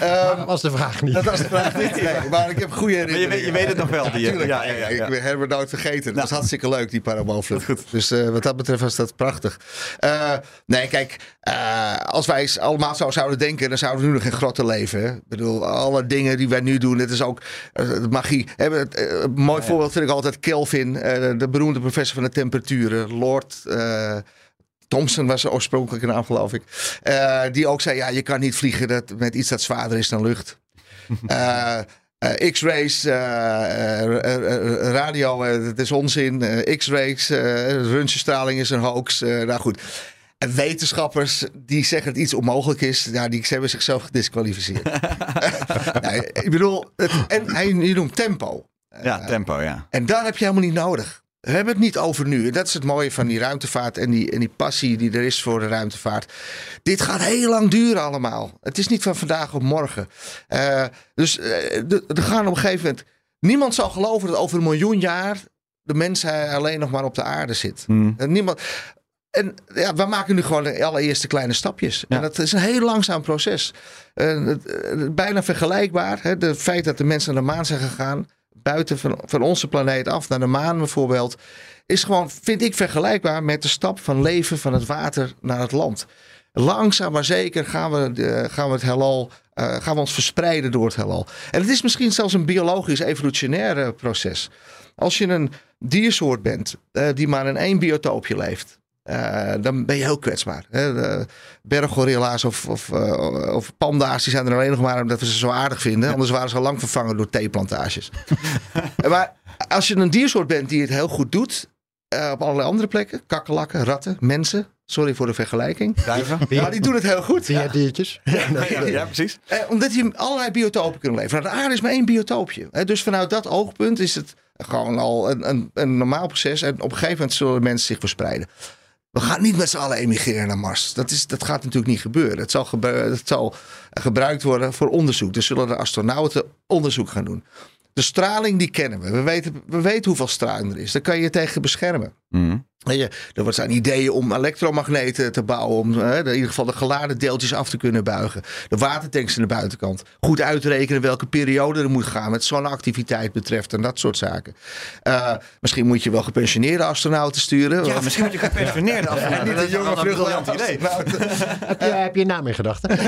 ehm, dat was de vraag niet. dat was de vraag niet. Nee, maar ik heb goede Maar je herinneringen. weet, je weet het nog wel. Die, ja, ja, ja, ja. ik heb het nooit vergeten. Dat Nou. was hartstikke leuk, die paraboolvlucht. Goed. Dus eh, wat dat betreft was dat prachtig. Eh, nee, kijk, eh, als wij eens allemaal zo zouden denken, dan zouden we nu nog in grotten leven. Hè? Ik bedoel, alle dingen die wij nu doen, het is ook magie. Een mooi voorbeeld vind ik altijd Kelvin, eh, de beroemde professor van de temperaturen, Lord. eh, Thomson was zijn oorspronkelijke naam, geloof ik. Eh, die ook zei: ja, je kan niet vliegen dat, met iets dat zwaarder is dan lucht. Eh, X-rays, radio, het is onzin. X-rays, uh, röntgenstraling is een hoax. nou goed. En wetenschappers die zeggen dat iets onmogelijk is, nou, die hebben zichzelf gedisqualificeerd. nee, ik bedoel, het, en hij je noemt tempo. Ja, tempo, ja. En daar heb je helemaal niet nodig. We hebben het niet over nu. En dat is het mooie van die ruimtevaart en die, en die passie die er is voor de ruimtevaart. Dit gaat heel lang duren allemaal. Het is niet van vandaag op morgen. Eh, dus eh, er gaan op een gegeven moment... Niemand zal geloven dat over een miljoen jaar de mensheid alleen nog maar op de aarde zit. Hmm. En niemand... En ja, we maken nu gewoon de allereerste kleine stapjes. Ja. En dat is een heel langzaam proces. Eh, het- het- bijna vergelijkbaar. Hè? De feit dat de mensen naar de maan zijn gegaan. Buiten van, van onze planeet af naar de maan bijvoorbeeld. Is gewoon, vind ik, vergelijkbaar met de stap van leven van het water naar het land. Langzaam maar zeker gaan we, gaan we het heelal, eh, gaan we ons verspreiden door het heelal. En het is misschien zelfs een biologisch evolutionair proces. Als je een diersoort bent eh, die maar in één biotoopje leeft. Eh, dan ben je heel kwetsbaar. Hè? De berggorilla's of, of, eh, of panda's die zijn er alleen nog maar omdat we ze zo aardig vinden. Anders waren ze al lang vervangen door theeplantages. maar als je een diersoort bent die het heel goed doet. eh, op allerlei andere plekken. Kakkerlakken, ratten, mensen. Sorry voor de vergelijking. Duiven. Ja, die doen het heel goed. Ja, diertjes. Ja, ja, precies. Eh, omdat die allerlei biotopen kunnen leven. Nou, de aarde is maar één biotoopje. Hè, dus vanuit dat oogpunt is het gewoon al een, een, een normaal proces. En op een gegeven moment zullen mensen zich verspreiden. We gaan niet met z'n allen emigreren naar Mars. Dat, is, dat gaat natuurlijk niet gebeuren. Het zal, het zal gebruikt worden voor onderzoek. Dus zullen de astronauten onderzoek gaan doen. De straling die kennen we. We weten, we weten hoeveel straling er is. Daar kan je je tegen beschermen. Mhm. Je, er wordt zijn ideeën om elektromagneten te bouwen. Om hè, in ieder geval de geladen deeltjes af te kunnen buigen. De watertanks aan de buitenkant. Goed uitrekenen welke periode er moet gaan. Met zonneactiviteit betreft en dat soort zaken. Eh, misschien moet je wel gepensioneerde astronauten sturen. Ja, Of- misschien moet je gepensioneerd af. niet dat een is jonge een briljant idee. heb, je, heb je naam in gedachten?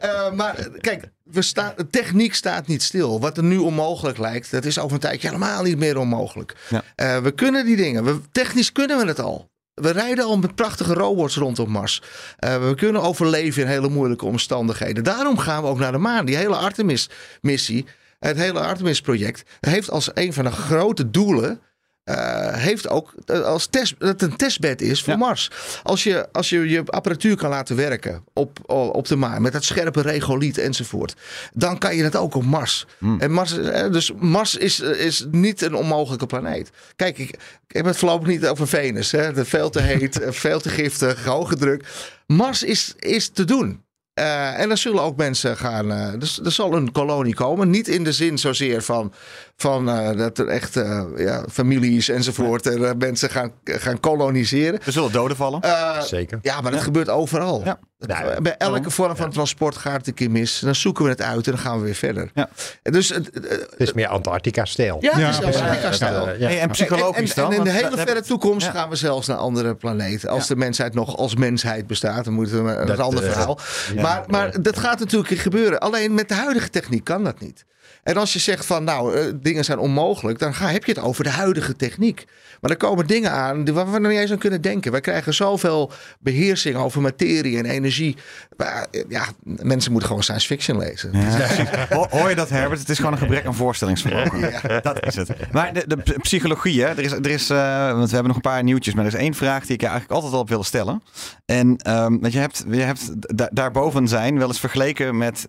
Eh, maar kijk, we staan, de techniek staat niet stil. Wat er nu onmogelijk lijkt, dat is over een tijdje helemaal niet meer onmogelijk. Ja. Eh, we kunnen die dingen. We, technisch kunnen we het al. We rijden al met prachtige robots rondom Mars. Eh, we kunnen overleven in hele moeilijke omstandigheden. Daarom gaan we ook naar de maan. Die hele Artemis-missie, het hele Artemis-project, heeft als een van de grote doelen. Eh, heeft ook eh, als test, dat het een testbed is voor Ja. Mars. Als je, als je je apparatuur kan laten werken op, op de maan met dat scherpe regoliet enzovoort, dan kan je dat ook op Mars. En Mars eh, dus Mars is, is niet een onmogelijke planeet. Kijk, ik, ik heb het voorlopig niet over Venus. Hè. Veel te heet, veel te giftig, hoge druk. Mars is, is te doen. Eh, en er zullen ook mensen gaan. eh, dus er zal een kolonie komen. Niet in de zin zozeer van, van eh, dat er echt eh, ja, families enzovoort. en mensen gaan, gaan koloniseren. Er zullen doden vallen. Eh, Zeker. ja, maar dat gebeurt overal. Ja. Het- Bij elke vorm van transport gaat het een keer mis. Dan zoeken we het uit en dan gaan we weer verder. Ja. Dus, het- het- Het is meer Antarctica-stijl. ja, het is. Antarctica-stijl. Eh, en psychologisch en, dan? en in de hele verre toekomst gaan we zelfs naar andere planeten. Als de mensheid nog als mensheid bestaat, dan moeten we een ander eh, verhaal. maar, maar dat gaat natuurlijk gebeuren. Alleen met de huidige techniek kan dat niet. En als je zegt van nou, eh, dingen zijn onmogelijk, dan ga, heb je het over de huidige techniek. Maar er komen dingen aan waar we nog niet eens aan kunnen denken. Wij krijgen zoveel beheersing over materie en energie. Maar, eh, ja, mensen moeten gewoon science fiction lezen. Ho- Hoor je dat, Herbert? Het is gewoon een gebrek aan voorstellingsvermogen. Dat is het. Maar de, psychologie, hè? Er is, er is, eh, want we hebben nog een paar nieuwtjes, maar er is één vraag die ik eigenlijk altijd al op wilde stellen. En ehm, want je hebt, je hebt da- daarboven zijn wel eens vergeleken met.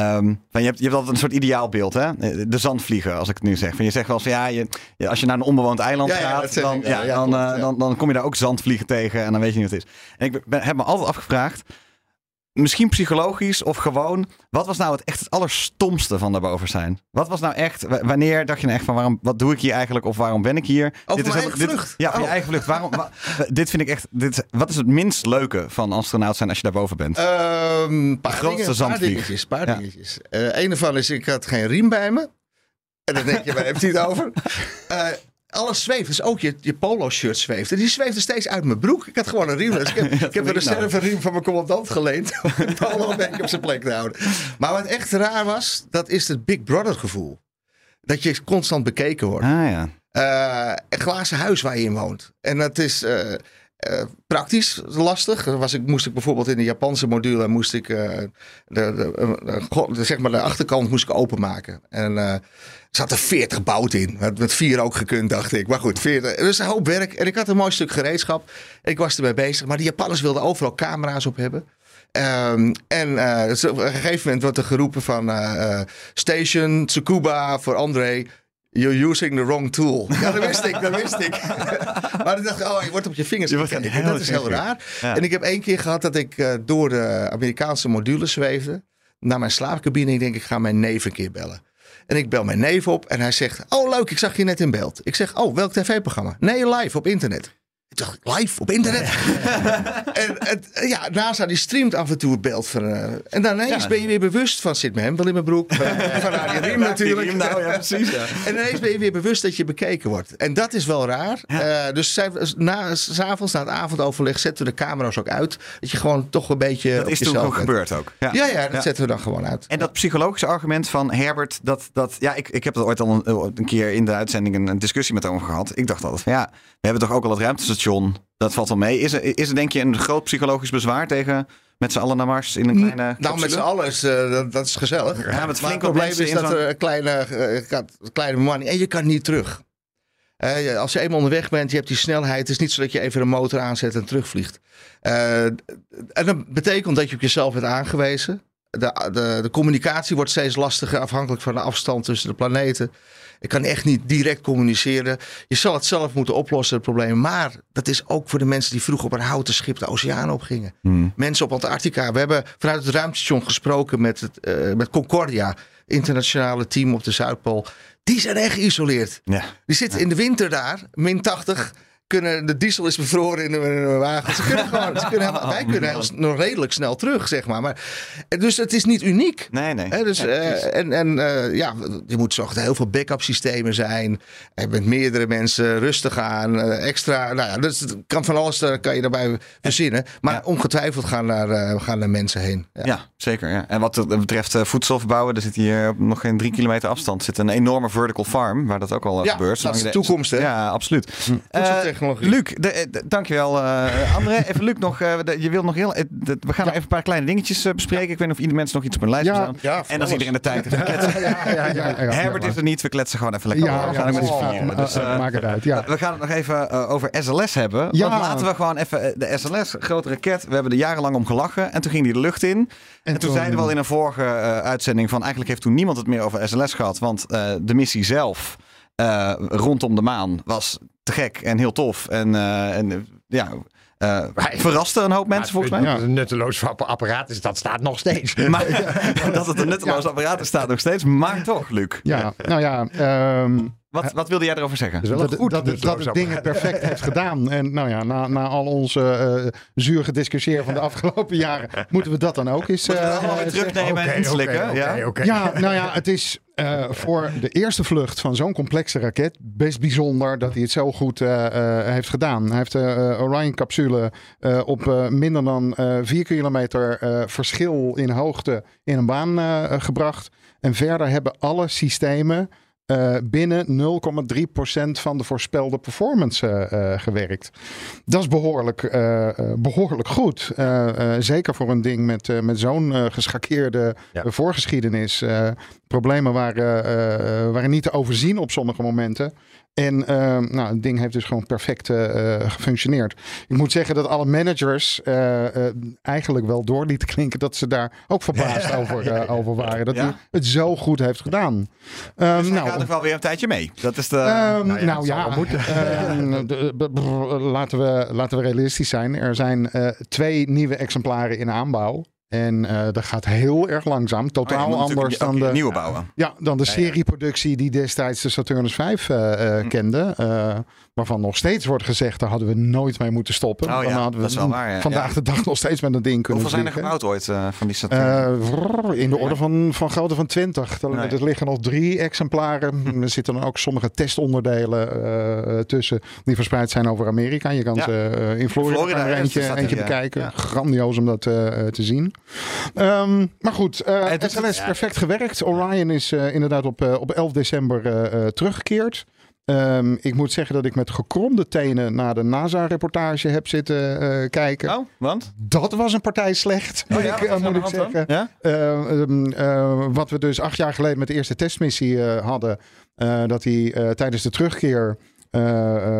Ehm, van je, hebt, je hebt altijd een soort ideaalbeeld, hè? De zandvliegen, als ik het nu zeg. Van je zegt wel eens, ja, je, als je naar een onbewoond eiland Ja, gaat, dan, ja, dan, klopt, eh, dan, dan kom je daar ook zandvliegen tegen en dan weet je niet wat het is. En ik ben, heb me altijd afgevraagd, misschien psychologisch of gewoon, wat was nou het echt het allerstomste van daarboven zijn? Wat was nou echt, wanneer dacht je nou echt van, waarom, wat doe ik hier eigenlijk of waarom ben ik hier? Over is mijn helemaal- eigen vlucht? Ja, van je Oh. eigen vlucht. Waarom, wa- dit vind ik echt, dit, is- wat is het minst leuke van astronaut zijn als je daarboven bent? Ehm paar grootste dingen, paar zandvlieg. dingetjes. Paar Ja. dingetjes. Eh, een ervan is, ik had geen riem bij me. En dan denk je, waar heeft hij het over? Eh, alles zweeft. Dus ook je, je polo-shirt zweeft. En die zweefde steeds uit mijn broek. Ik had gewoon een riem. Dus ik heb, ik heb een reserve-riem van mijn commandant geleend. Om polo een beetje op zijn plek te houden. Maar wat echt raar was, dat is het Big Brother gevoel. Dat je constant bekeken wordt. ah ja. Eh, een glazen huis waar je in woont. En dat is eh, eh, praktisch lastig. Was ik, moest ik bijvoorbeeld in de Japanse module moest ik eh, de, de, de- zeg maar de achterkant moest ik openmaken. En eh, er zaten 40 bout in. Had met vier ook gekund, dacht ik. Maar goed, 40. Dus een hoop werk. En ik had een mooi stuk gereedschap. Ik was ermee bezig. Maar de Japanners wilden overal camera's op hebben. Ehm, en eh, op een gegeven moment wordt er geroepen van eh, eh, Station Tsukuba voor André. You're using the wrong tool. Ja, dat wist ik, dat wist ik. maar ik dacht, oh, je wordt op je vingers gekeken. heel Dat is heel raar. Ja. En ik heb één keer gehad dat ik eh, door de Amerikaanse module zweefde. Naar mijn slaapcabine. Ik denk, ik ga mijn neef een keer bellen. En ik bel mijn neef op en hij zegt, oh leuk, ik zag je net in beeld. Ik zeg, oh, welk tv-programma? Nee, live op internet. Ik dacht, live op internet? en het, ja, NASA die streamt af en toe het beeld van... eh, en dan ineens Ja. ben je weer bewust van... Zit mijn hemd wel in mijn broek? Van, van die riem natuurlijk. riem nou, ja, precies, ja. En ineens ben je weer bewust dat je bekeken wordt. En dat is wel raar. Eh, dus zij- na, s'avonds na het avondoverleg zetten we de camera's ook uit. Dat je gewoon toch een beetje Dat is toen ook gebeurd ook. Ja, ja, dat zetten we dan gewoon uit. En dat psychologische argument van Herbert, dat, dat ja, ik, ik heb er ooit al een, een keer in de uitzending een, een discussie met hem over gehad. Ik dacht altijd van ja, we hebben toch ook al het ruimtestation, dat valt wel mee. Is er, is er denk je een groot psychologisch bezwaar tegen met z'n allen naar Mars in een kleine Nou, met z'n allen is eh, dat, dat is gezellig. Ja, maar het wat probleem is dat er een kleine, een kleine bemanning... En je kan niet terug. Eh, als je eenmaal onderweg bent, je hebt die snelheid. Het is niet zo dat je even een motor aanzet en terugvliegt. En dat betekent dat je op jezelf bent aangewezen. De, de, de communicatie wordt steeds lastiger afhankelijk van de afstand tussen de planeten. Ik kan echt niet direct communiceren. Je zal het zelf moeten oplossen, het probleem. Maar dat is ook voor de mensen die vroeger op een houten schip de oceaan opgingen. Hmm. Mensen op Antarctica. We hebben vanuit het ruimtestation gesproken met, het, eh, met Concordia, internationale team op de Zuidpool. Die zijn echt geïsoleerd. Ja. Die zitten in de winter daar, min 80. Kunnen, de diesel is bevroren in hun wagen. Ze kunnen gewoon, ze kunnen helemaal- wij kunnen nog redelijk snel terug, zeg maar. maar dus het is niet uniek. Nee, nee. Dus, Ja, eh, en en eh, ja, je moet zorgen dat er heel veel backup systemen zijn. En met meerdere mensen rustig aan. eh, extra. Nou ja, dus het kan van alles daar kan je daarbij verzinnen. Maar Ja. ongetwijfeld gaan daar, gaan er mensen heen. Ja. Ja, zeker. Ja. En wat het betreft voedsel verbouwen, er zit hier op nog geen drie kilometer afstand zit een enorme vertical farm, waar dat ook al Ja, gebeurt. dat is de toekomst, hè? Ja, absoluut. Eh, Luc, de, eh, de- dankjewel eh André. Even Luc nog, eh, de- je wilt nog heel, we gaan nog even een paar kleine dingetjes bespreken. Ik weet niet of ieder mensen nog iets op hun lijst Ja. staan. Ja, en als iedereen de tijd heeft. Ja, ja, ja, ja, ja, Herbert is er niet, we kletsen gewoon even lekker. Ja, we gaan met vieren. Dus, maak het uit. Ja. we gaan het nog even over SLS hebben. Want laten we gewoon even de SLS, grote raket. We hebben er jarenlang om gelachen. En toen ging die de lucht in. En, toen toen- zeiden we al in een vorige uitzending van eigenlijk heeft toen niemand het meer over SLS gehad. Want de missie zelf rondom de maan was te gek en heel tof. En, eh, en eh, ja, Eh, verraste een hoop mensen volgens mij. Ja. Een nutteloos app- apparaat is, dat staat nog steeds. Maar dat het een nutteloos apparaat is, staat nog steeds. Maar toch, Luc. Ja, nou ja, ehm, Wat, wat wilde jij erover zeggen? Dat dat, goed dat, het- dat nutteloos het dingen apparaat. perfect heeft gedaan. En nou ja, na, na al onze eh zuur gediscussieer van de afgelopen jaren, moeten we dat dan ook eens. Moeten we eh, allemaal weer terugnemen en inslikken? Ja, nou ja, het is eh, voor de eerste vlucht van zo'n complexe raket best bijzonder dat hij het zo goed eh, eh, heeft gedaan. Hij heeft de Orion-capsule op minder dan eh 4 kilometer verschil in hoogte in een baan gebracht. En verder hebben alle systemen eh, binnen 0,3% van de voorspelde performance eh, eh, gewerkt. Dat is behoorlijk, eh, eh, behoorlijk goed. Zeker voor een ding met, met zo'n geschakeerde Ja. voorgeschiedenis. Problemen waren, waren niet te overzien op sommige momenten. En eh, nou, het ding heeft dus gewoon perfect eh, eh, gefunctioneerd. Ik moet zeggen dat alle managers eh, eigenlijk wel door lieten klinken dat ze daar ook verbaasd over, over waren. Dat Ja. hij het zo goed heeft gedaan. Ehm, Dus nou, gaat nog wel weer een tijdje mee. Dat is de... Ehm, Nou ja, nou ja, ehm, de- laten, we, laten we realistisch zijn. Er zijn twee nieuwe exemplaren in aanbouw. En eh, dat gaat heel erg langzaam. Oh ja, Totaal anders dan de, nieuwe bouwen. ja, dan de serieproductie die destijds de Saturnus 5 eh, Hm. eh, kende. eh, waarvan nog steeds wordt gezegd, daar hadden we nooit mee moeten stoppen. Oh ja, dan hadden we dat is wel waar, ja. vandaag Ja. de dag nog steeds met een ding kunnen Hoeveel zijn er gebouwd ooit eh, van die Saturn? Eh, vrrr, in de orde van, van grootte van 20. Er, Nee. er liggen nog drie exemplaren. Er zitten dan ook sommige testonderdelen tussen die verspreid zijn over Amerika. Je kan Ja. ze in Florida, er eentje, eentje ja. bekijken. Ja. Grandioos om dat te zien. Ehm, maar goed, eh Het is- SLS perfect gewerkt. Orion is eh, inderdaad op, eh, op 11 december teruggekeerd. Ehm, ik moet zeggen dat ik met gekromde tenen naar de NASA-reportage heb zitten kijken. oh, want? Dat was een partij slecht, moet Oh ja, ik, moet ik zeggen. Ja? Eh, ehm, eh, wat we dus acht jaar geleden met de eerste testmissie hadden. dat hij tijdens de terugkeer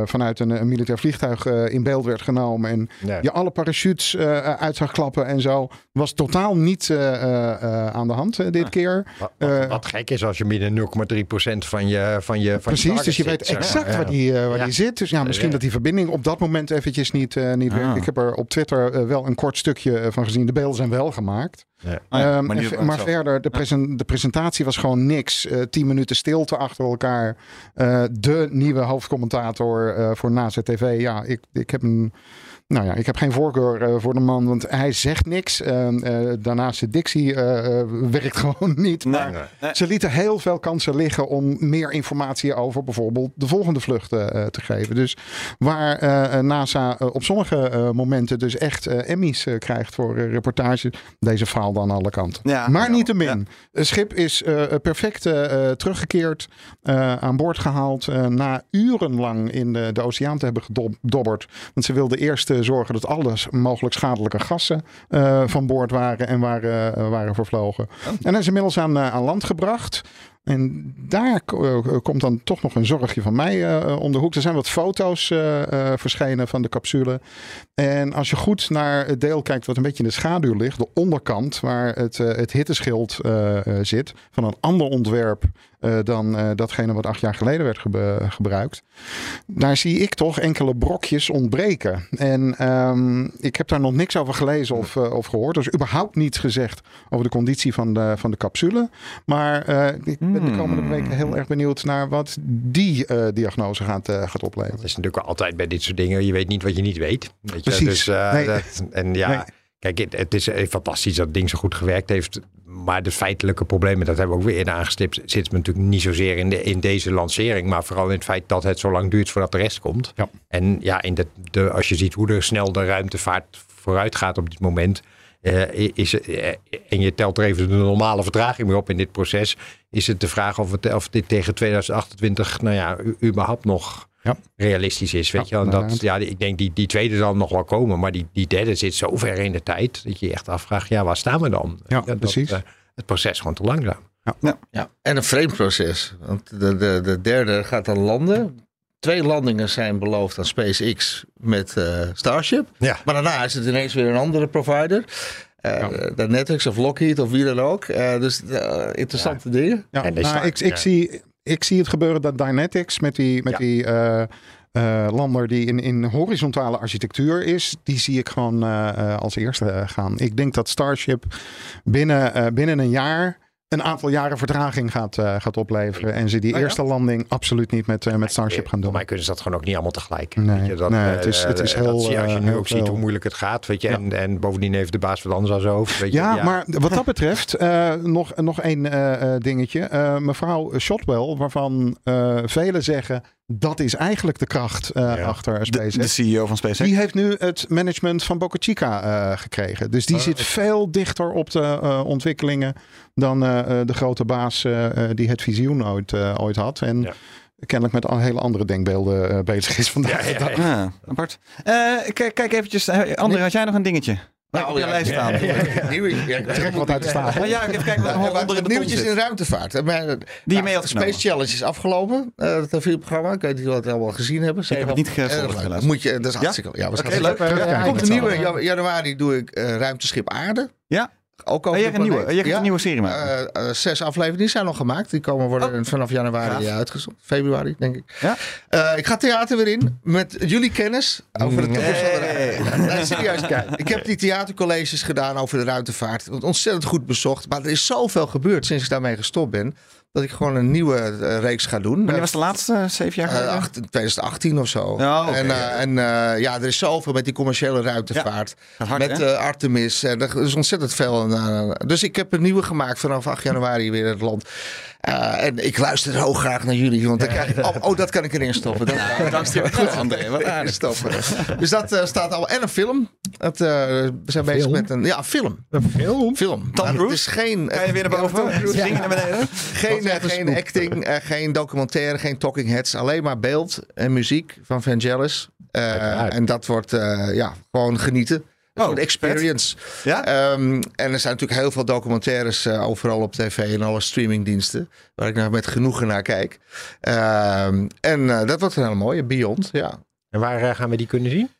vanuit een, een militair vliegtuig eh, in beeld werd genomen. En Ja. je alle parachutes eh, uit zag klappen en zo. Was totaal niet eh, eh, eh, aan de hand eh, dit keer. Wat, wat- Eh, wat gek is als je binnen 0,3% van je van je van Precies, dus je zit, weet maar. exact waar, die, eh, waar Ja. die zit. Dus ja, misschien dat die verbinding op dat moment eventjes niet, eh, niet Ah. werkt. Ik heb er op Twitter eh, wel een kort stukje eh, van gezien. De beelden zijn wel gemaakt. Ja. Ja, Ehm, maar en verder, de, presen- de presentatie was gewoon niks. Eh, tien minuten stilte achter elkaar. Eh, de nieuwe hoofdcommentator eh, voor NASA TV. Ja, ik, ik heb een... Nou ja, ik heb geen voorkeur eh, voor de man, want hij zegt niks. Eh, daarnaast de dictie eh, werkt gewoon niet. Nee, maar nee. ze lieten heel veel kansen liggen om meer informatie over bijvoorbeeld de volgende vluchten te geven. Dus waar NASA op sommige momenten dus echt Emmys krijgt voor reportages, deze faalde aan alle kanten. Ja, maar ja, niettemin, het schip is perfect teruggekeerd, aan boord gehaald, eh, na urenlang in de, de oceaan te hebben gedobberd. Want ze wilden eerst zorgen dat alles mogelijk schadelijke gassen eh, van boord waren en waren, eh, waren vervlogen. En hij is inmiddels aan, eh, aan land gebracht. En daar ko- eh, komt dan toch nog een zorgje van mij eh, om de hoek. Er zijn wat foto's eh, eh, verschenen van de capsule. En als je goed naar het deel kijkt wat een beetje in de schaduw ligt, de onderkant waar het, eh, het hitteschild eh, eh, zit, van een ander ontwerp eh, dan eh, datgene wat acht jaar geleden werd gebruikt. Daar zie ik toch enkele brokjes ontbreken. En ehm, ik heb daar nog niks over gelezen of, eh, of gehoord. Er is überhaupt niets gezegd over de conditie van de, van de capsule. Maar ik ben de komende weken heel erg benieuwd naar wat die diagnose gaat, gaat opleveren. Het is natuurlijk altijd bij dit soort dingen. Je weet niet wat je niet weet. Weet je? Precies. Dus, Nee. dat, en ja, Nee. Kijk, het, is eh, fantastisch dat het ding zo goed gewerkt heeft. Maar de feitelijke problemen, dat hebben we ook weer eerder aangestipt, zit natuurlijk niet zozeer in, de, in deze lancering. Maar vooral in het feit dat het zo lang duurt voordat de rest komt. Ja. En ja, in de, de, als je ziet hoe er snel de ruimtevaart vooruit gaat op dit moment. eh, is, eh, en je telt er even de normale vertraging mee op in dit proces. Is het de vraag of, het, of dit tegen 2028, nou ja, überhaupt nog Ja. realistisch is. Weet Ja, je wel? En dat, ja, ik denk die, die tweede zal nog wel komen. Maar die, die derde zit zo ver in de tijd. Dat je je echt afvraagt, ja, waar staan we dan? Ja, Dat- precies. eh, het proces gewoon te langzaam. Ja, en een vreemd proces. Want de, de, de derde gaat dan landen. Twee landingen zijn beloofd aan SpaceX met eh, Starship. Ja. Maar daarna is het ineens weer een andere provider. Eh De Netflix of Lockheed of wie dan ook. Eh, dus interessante dingen. Ja, En die nou, ik, ik, ja. zie, ik zie het gebeuren dat Dynetics met die, met Ja. die eh, eh, lander die in, in horizontale architectuur is, die zie ik gewoon eh, als eerste gaan. Ik denk dat Starship binnen, binnen een jaar een aantal jaren vertraging gaat, eh, gaat opleveren. En ze die Oh ja? eerste landing absoluut niet met, eh, met Starship gaan Voor doen. mij kunnen ze dat gewoon ook niet allemaal tegelijk. Nee, Weet je, dat, nee, eh, het is- het is heel, dat zie je als je nu ook ziet hoe moeilijk het gaat. Weet je, Ja. en, en bovendien heeft de baas wat anders aan zijn hoofd. Weet je, Ja, maar wat dat betreft, nog, nog één dingetje. Mevrouw Shotwell, waarvan velen zeggen dat is eigenlijk de kracht eh, Ja. achter De, SpaceX. de CEO van SpaceX. Die heeft nu het management van Boca Chica eh, gekregen. Dus die Oh, zit veel dichter op de eh, ontwikkelingen dan eh, eh, de grote baas die het visioen ooit, eh, ooit had. En Ja. kennelijk met al hele andere denkbeelden bezig is vandaag. de dag. Ja, apart. Eh, kijk, kijk eventjes. André, had jij nog een dingetje? Nou, op je lijst staan. Ja, ik Trek wat uit de staat. Oh, ja, even kijken er Ja, onder de nieuwtjes in ruimtevaart. Eh, maar, Die je mee had genomen. Space Challenge is afgelopen. eh het TV-programma. Ik weet niet of het allemaal gezien hebben. heb het niet gevolgd, leuk. helaas. Moet je, dat is hartstikke ja, was leuk. leuk. Ja, Er komt een nieuwe, ja, januari doe ik eh, ruimteschip Aarde. Ja. Ook Oh, jij gaat een nieuwe, jij gaat Ja. een nieuwe serie maken. Eh, eh, zes afleveringen zijn al gemaakt. Die komen worden vanaf januari Gaaf. uitgezonden. Februari, denk ik. Ja? Eh, ik ga theater weer in met jullie kennis over de toekomst van de ruimte. Nee, serieus. Ik heb die theatercolleges gedaan over de ruimtevaart. Ontzettend goed bezocht. Maar er is zoveel gebeurd sinds ik daarmee gestopt ben. Dat ik gewoon een nieuwe eh, reeks ga doen. Wanneer was de laatste? eh, Zeven jaar Eh, geleden? acht- 2018 of zo. Ja, oké, en eh, ja. en eh, ja, er is zoveel met die commerciële ruimtevaart. Gaat hard, met eh, Artemis. En er is ontzettend veel. eh, dus ik heb een nieuwe gemaakt vanaf 8 januari weer in het land. Eh, en ik luister heel graag naar jullie. Want dan krijg ik, oh, oh, dat kan ik erin stoppen. Dat, Dankjewel, goed, André. Wat aardig. stoppen. Dus dat eh, staat al. En een film. Het, eh, we zijn bezig film? met een ja, film. Een film? Film. Tom het Cruise? is geen. Kan je weer naar boven? Ja. Zingen naar beneden? Geen, geen acting, geen documentaire, geen talking heads. Alleen maar beeld en muziek van Vangelis. Eh, en dat wordt eh, ja, gewoon genieten. Oh, Een experience. Ja? Ehm, en er zijn natuurlijk heel veel documentaires eh, overal op tv en alle streamingdiensten. Waar ik nou met genoegen naar kijk. Ehm, en eh, dat wordt een hele mooie. Beyond, ja. En waar eh, gaan we die kunnen zien?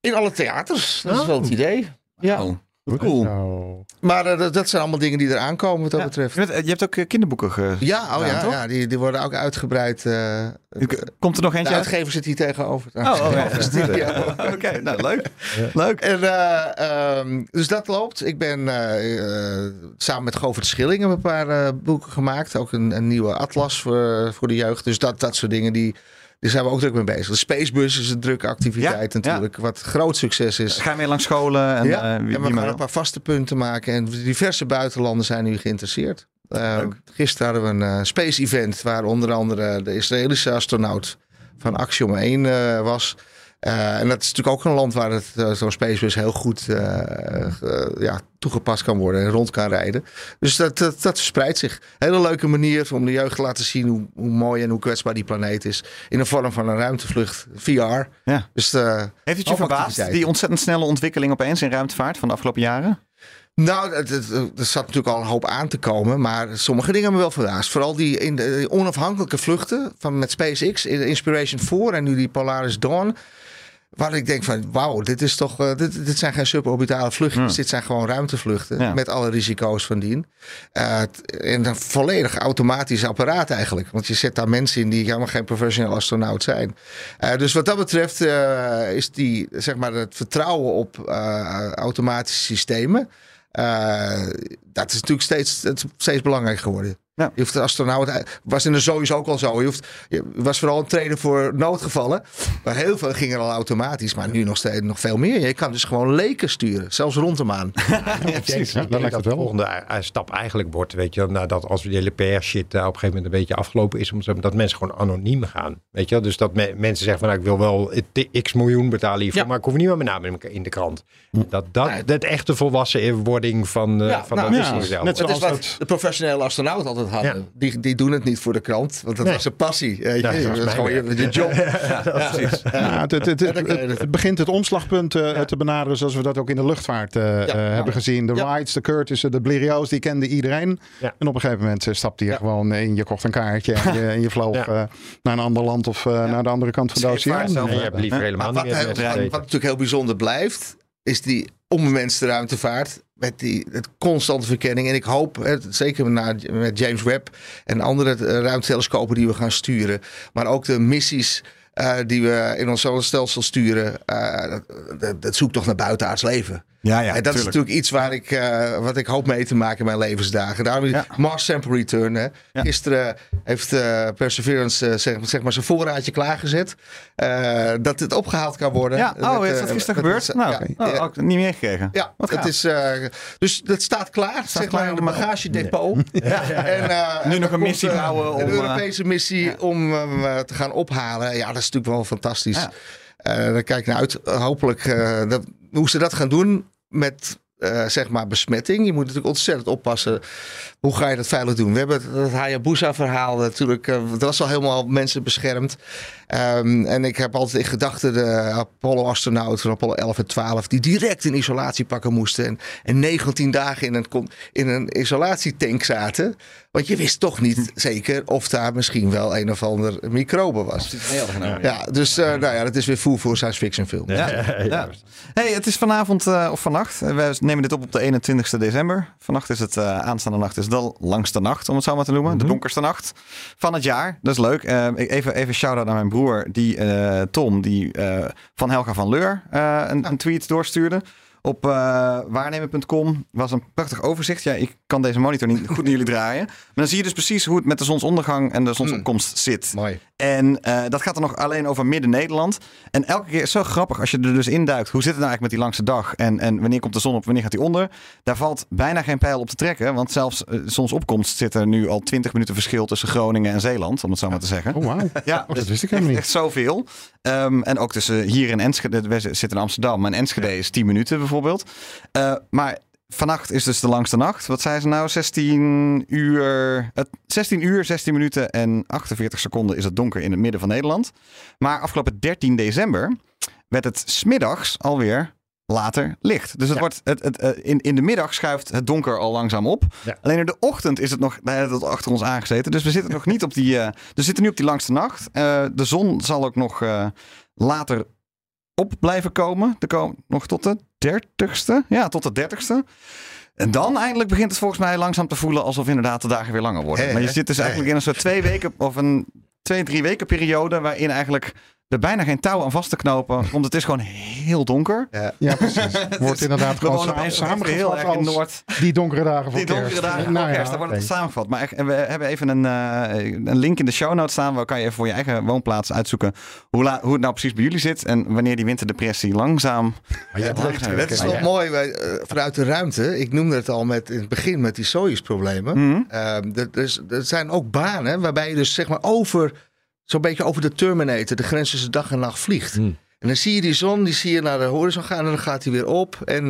In alle theaters. Dat is wel het idee. Ja. Oh, cool. Zo. Maar eh, dat, dat zijn allemaal dingen die eraan komen wat dat Ja. betreft. Je, hebt ook eh, kinderboeken ge... Ja, oh ja, toch? ja die, die worden ook uitgebreid. eh, Komt er nog de eentje uit? uitgever zit hier tegenover. Oh, oh ja. Ja. Oké, nou leuk. Leuk. En, eh, ehm, dus dat loopt. Ik ben eh, eh, samen met Govert Schilling een paar eh, boeken gemaakt. Ook een, een nieuwe atlas voor, voor de jeugd. Dus dat, dat soort dingen, die, die zijn we ook druk mee bezig. De Spacebus is een drukke activiteit Ja, natuurlijk. Wat groot succes is. Ga je mee langs scholen? En, ja, eh, wie, en wie we gaan een paar vaste punten maken. En diverse buitenlanden zijn nu geïnteresseerd. Eh, gisteren hadden we een eh, space event waar onder andere de Israëlische astronaut van Axiom 1 eh, was. Eh, en dat is natuurlijk ook een land waar het, eh, zo'n spacebus heel goed eh, ja, toegepast kan worden en rond kan rijden. Dus dat, dat, dat verspreidt zich. Hele leuke manier om de jeugd te laten zien hoe, hoe mooi en hoe kwetsbaar die planeet is. In de vorm van een ruimtevlucht, VR. Ja. Dus, eh, Heeft het je verbaasd, die ontzettend snelle ontwikkeling opeens in ruimtevaart van de afgelopen jaren? Nou, er zat natuurlijk al een hoop aan te komen. Maar sommige dingen hebben me wel verbaasd. Vooral die, in de, die onafhankelijke vluchten van, met SpaceX. Inspiration 4 en nu die Polaris Dawn. Waar ik denk van, wauw, dit, is toch, eh, dit, dit zijn geen suborbitale vluchtjes. Hmm. Dit zijn gewoon ruimtevluchten. Ja. Met alle risico's van dien. Eh, en een volledig automatisch apparaat eigenlijk. Want je zet daar mensen in die helemaal geen professioneel astronaut zijn. Eh, dus wat dat betreft is die, zeg maar, het vertrouwen op automatische systemen. dat is natuurlijk steeds, het is steeds belangrijker geworden. Ja. Je hoeft de astronaut, was in de sowieso ook al zo. Je, hoeft, je was vooral een trainer voor noodgevallen. Maar heel veel ging er al automatisch. Maar nu nog, steeds, nog veel meer. Je kan dus gewoon leken sturen. Zelfs rond de maan. Denk, Ja, dat lijkt dat het de wel. volgende eh, stap eigenlijk wordt, weet je, nadat als we die hele PR-shit eh, op een gegeven moment een beetje afgelopen is, dat mensen gewoon anoniem gaan. Weet je, wel? dus dat me- mensen zeggen van nou, ik wil wel x miljoen betalen hiervoor, Ja. maar ik hoef niet met mijn naam in, de krant. Dat, dat, Nee. dat echte volwassen wording van, eh, Ja, van nou, dat ja, is zelf. net Het is Zoals wat dat- de professionele astronauten altijd hadden. Ja. Die, die doen het niet voor de krant. Want dat Nee. was een passie. weet je. Ja, dat was dat is gewoon je, je job. precies. Ja, het, je begint het omslagpunt eh, te benaderen zoals we dat ook in de luchtvaart eh, eh, hebben gezien. De Ja. Wrights, de Curtissen, de Blériot's, die kende iedereen. Ja. En op een gegeven moment stapte je Ja. gewoon in, je kocht een kaartje en je, en je vloog Ja. eh, naar een ander land of eh, naar de andere kant van de oceaan. zelf, En je hebt liever helemaal niet wat, natuurlijk heel bijzonder blijft, is die onbemenste ruimtevaart. Met die het constante verkenning. En ik hoop, hè, zeker met James Webb en andere eh, ruimtetelescopen die we gaan sturen. Maar ook de missies eh, die we in ons zonnestelsel sturen, eh, dat zoekt toch naar buitenaards leven. Ja, ja, en dat is tuurlijk. natuurlijk iets waar ik, eh, wat ik hoop mee te maken in mijn levensdagen. Daarom Ja. Mars Sample Return. Hè. Gisteren heeft eh, Perseverance eh, zeg, zeg maar zijn voorraadje klaargezet. dat het opgehaald kan worden. Ja, oh, Met, is dat gisteren met- gebeurd? Nou, ja, oh, ook niet meegekregen. Ja, Wat het is, dus dat staat klaar, zeg klaar maar, in de bagagedepot. Ja, En, Nu nog een missie bouwen Een Europese missie om hem te gaan ophalen. Ja, dat is natuurlijk wel fantastisch. Daar kijk ik naar uit. Hopelijk dat, hoe ze dat gaan doen met eh, zeg maar besmetting. Je moet natuurlijk ontzettend oppassen. Hoe ga je dat veilig doen? We hebben het, het Hayabusa-verhaal natuurlijk. eh, dat was al helemaal mensen beschermd. Ehm, en ik heb altijd in gedachten de Apollo-astronauten van Apollo 11 en 12... die direct in isolatiepakken moesten. En, en 19 dagen in een, in een isolatietank zaten. Want je wist toch niet zeker of daar misschien wel een of ander microbe was. Ja, dus eh, nou ja, dat is weer voer voor science fiction film. Ja, ja. Hey, het is vanavond eh, of vannacht. We nemen dit op op de 21ste december. Vannacht is het, eh, aanstaande nacht is de langste nacht, om het zo maar te noemen. De donkerste nacht van het jaar. Dat is leuk. Ik- even, even shout-out naar mijn broer, die, eh, Tom, die eh, van Helga van Leur eh, een, een tweet doorstuurde. Op eh waarnemen.com was een prachtig overzicht. Ja, ik kan deze monitor niet goed naar jullie draaien. Maar dan zie je dus precies hoe het met de zonsondergang en de zonsopkomst zit. Mooi. En eh, dat gaat dan nog alleen over Midden-Nederland. En elke keer is zo grappig als je er dus induikt. Hoe zit het nou eigenlijk met die langste dag? En, en wanneer komt de zon op, wanneer gaat die onder? Daar valt bijna geen pijl op te trekken. Want zelfs eh, zonsopkomst zit er nu al 20 minuten verschil tussen Groningen en Zeeland. Om het zo maar te zeggen. Oh, wauw. Ja, Oh, dat dus wist ik helemaal niet. Echt zoveel. Ehm, en ook tussen hier in Enschede. We zitten in Amsterdam. Maar in Enschede is 10 minuten bijvoorbeeld. Eh, maar vannacht is dus de langste nacht. Wat zei ze nou? 16 uur, het 16 uur, 16 minuten en 48 seconden is het donker in het midden van Nederland. Maar afgelopen 13 december werd het smiddags alweer later licht. Dus het wordt het, het, eh, in, in de middag schuift het donker al langzaam op. Ja. Alleen in de ochtend is het nog tijd achter ons aangezeten. Dus we zitten nog niet op die. eh, we zitten nu op die langste nacht. De zon zal ook nog later op blijven komen. De kom nog tot de dertigste. Ja, tot de dertigste. En dan eindelijk begint het volgens mij langzaam te voelen alsof inderdaad de dagen weer langer worden. Maar je zit dus eigenlijk in een soort twee weken of een twee, drie weken periode waarin eigenlijk er bijna geen touw aan vast te knopen. Want het is gewoon heel donker. Ja, precies. Wordt inderdaad gewoon wonen sa- opeens heel samengevat erg in Noord. die donkere dagen van Die donkere kerst. dagen Nou ja, kerst, daar wordt het samengevat. Maar we hebben even een, eh, een link in de show notes staan. Waar kan je even voor je eigen woonplaats uitzoeken hoe, la- hoe het nou precies bij jullie zit. En wanneer die winterdepressie langzaam... Ja, dat, is wel mooi wij, eh, vanuit de ruimte. Ik noemde het al met, in het begin met die Soyuz-problemen. Mhm. Ehm, er, er is- er zijn ook banen waarbij je dus zeg maar over, zo'n beetje over de Terminator, de grens tussen dag en nacht vliegt. Hmm. En dan zie je die zon, die zie je naar de horizon gaan en dan gaat hij weer op. En,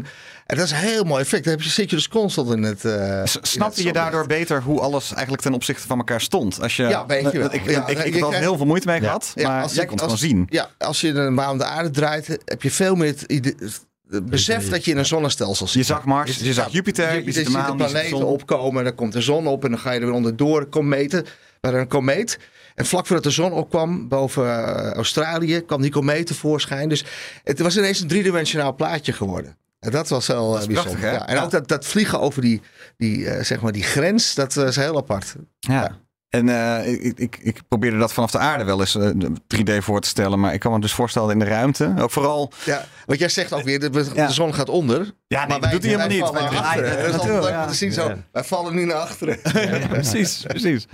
en dat is een heel mooi effect. Dan heb je, zit je dus constant in het. eh, S- in Snapte je daardoor beter hoe alles eigenlijk ten opzichte van elkaar stond? Als je, Ja, weet je wel. Ik, ik, Ja, ik, ik je heb er al krijgt- heel veel moeite mee Ja. gehad. Ja, maar als jij ik- kon het gewoon zien. Ja, als je een baan om de aarde draait, heb je veel meer het besef dat je in een zonnestelsel zit. Je zag Mars, je zag Jupiter, je, je, ziet de maan, je de planeten opkomen, dan komt de zon op en dan ga je er weer onderdoor. Kometen, waar een komeet. En vlak voordat de zon opkwam boven eh, Australië, kwam die komeet tevoorschijn. Dus het was ineens een driedimensionaal plaatje geworden. En dat was wel eh, is bijzonder. prachtig, ja, en ook dat, dat vliegen over die, die, eh, zeg maar die grens, dat eh, is heel apart. Ja. En eh, ik, ik, ik probeerde dat vanaf de aarde wel eens eh, 3D voor te stellen. Maar ik kan me dus voorstellen in de ruimte. Ook vooral. Ja, want jij zegt ook weer, de, de Ja. zon gaat onder. Ja, nee, dat doet hij helemaal niet. vallen Wij achteren. Dat is altijd leuk ja. om te zien zo. Wij vallen nu naar achteren. Ja, precies, precies.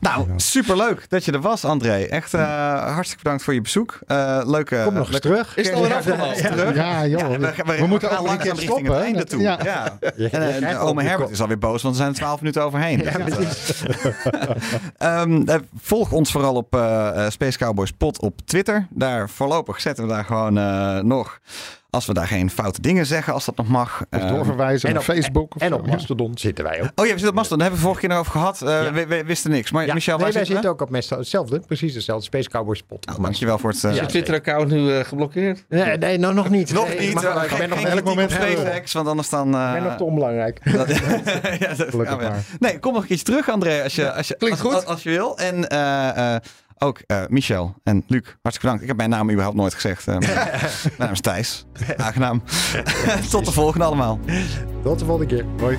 Nou, superleuk dat je er was, André. Echt eh, hartstikke bedankt voor je bezoek. Eh leuke. Kom nog eens terug. Is het alweer afgelopen? terug. Ja, joh. We, we, moeten ook een keer langzaam richting stoppen. het einde toe. Ja. En Herbert is alweer boos, want we zijn er twaalf minuten overheen. Ehm, eh, volg ons vooral op Space Cowboys Pod op Twitter. Daar voorlopig zetten we daar gewoon eh, nog. Als we daar geen foute dingen zeggen, als dat nog mag. Of Ehm, doorverwijzen En naar op, Facebook. of en zo, op ja. Mastodon zitten wij ook. Oh ja, we zitten op Mastodon. Daar hebben we vorige keer nog over gehad. Eh, Ja. we, we wisten niks. Maar Ja, Michel, nee, wij zitten ook op Mastodon. Hetzelfde, precies hetzelfde. Space Cowboys Pod. Nou, dankjewel voor het... eh, Is je Twitter-account nu eh, geblokkeerd? Nee, nee nog, nog niet. Nog Nee, niet. Ik ben nog elk moment op SpaceX, want anders dan... eh, Ik ben nog te onbelangrijk. dat- ja, dat. Nee, kom nog een keertje terug, André, als je, als je, klinkt als, goed. Als, als je wil. En eh, eh, ook eh, Michel en Luc, hartstikke bedankt. Ik heb mijn naam überhaupt nooit gezegd. mijn naam is Thijs. Aangenaam. Tot de volgende allemaal. Tot de volgende keer. Hoi.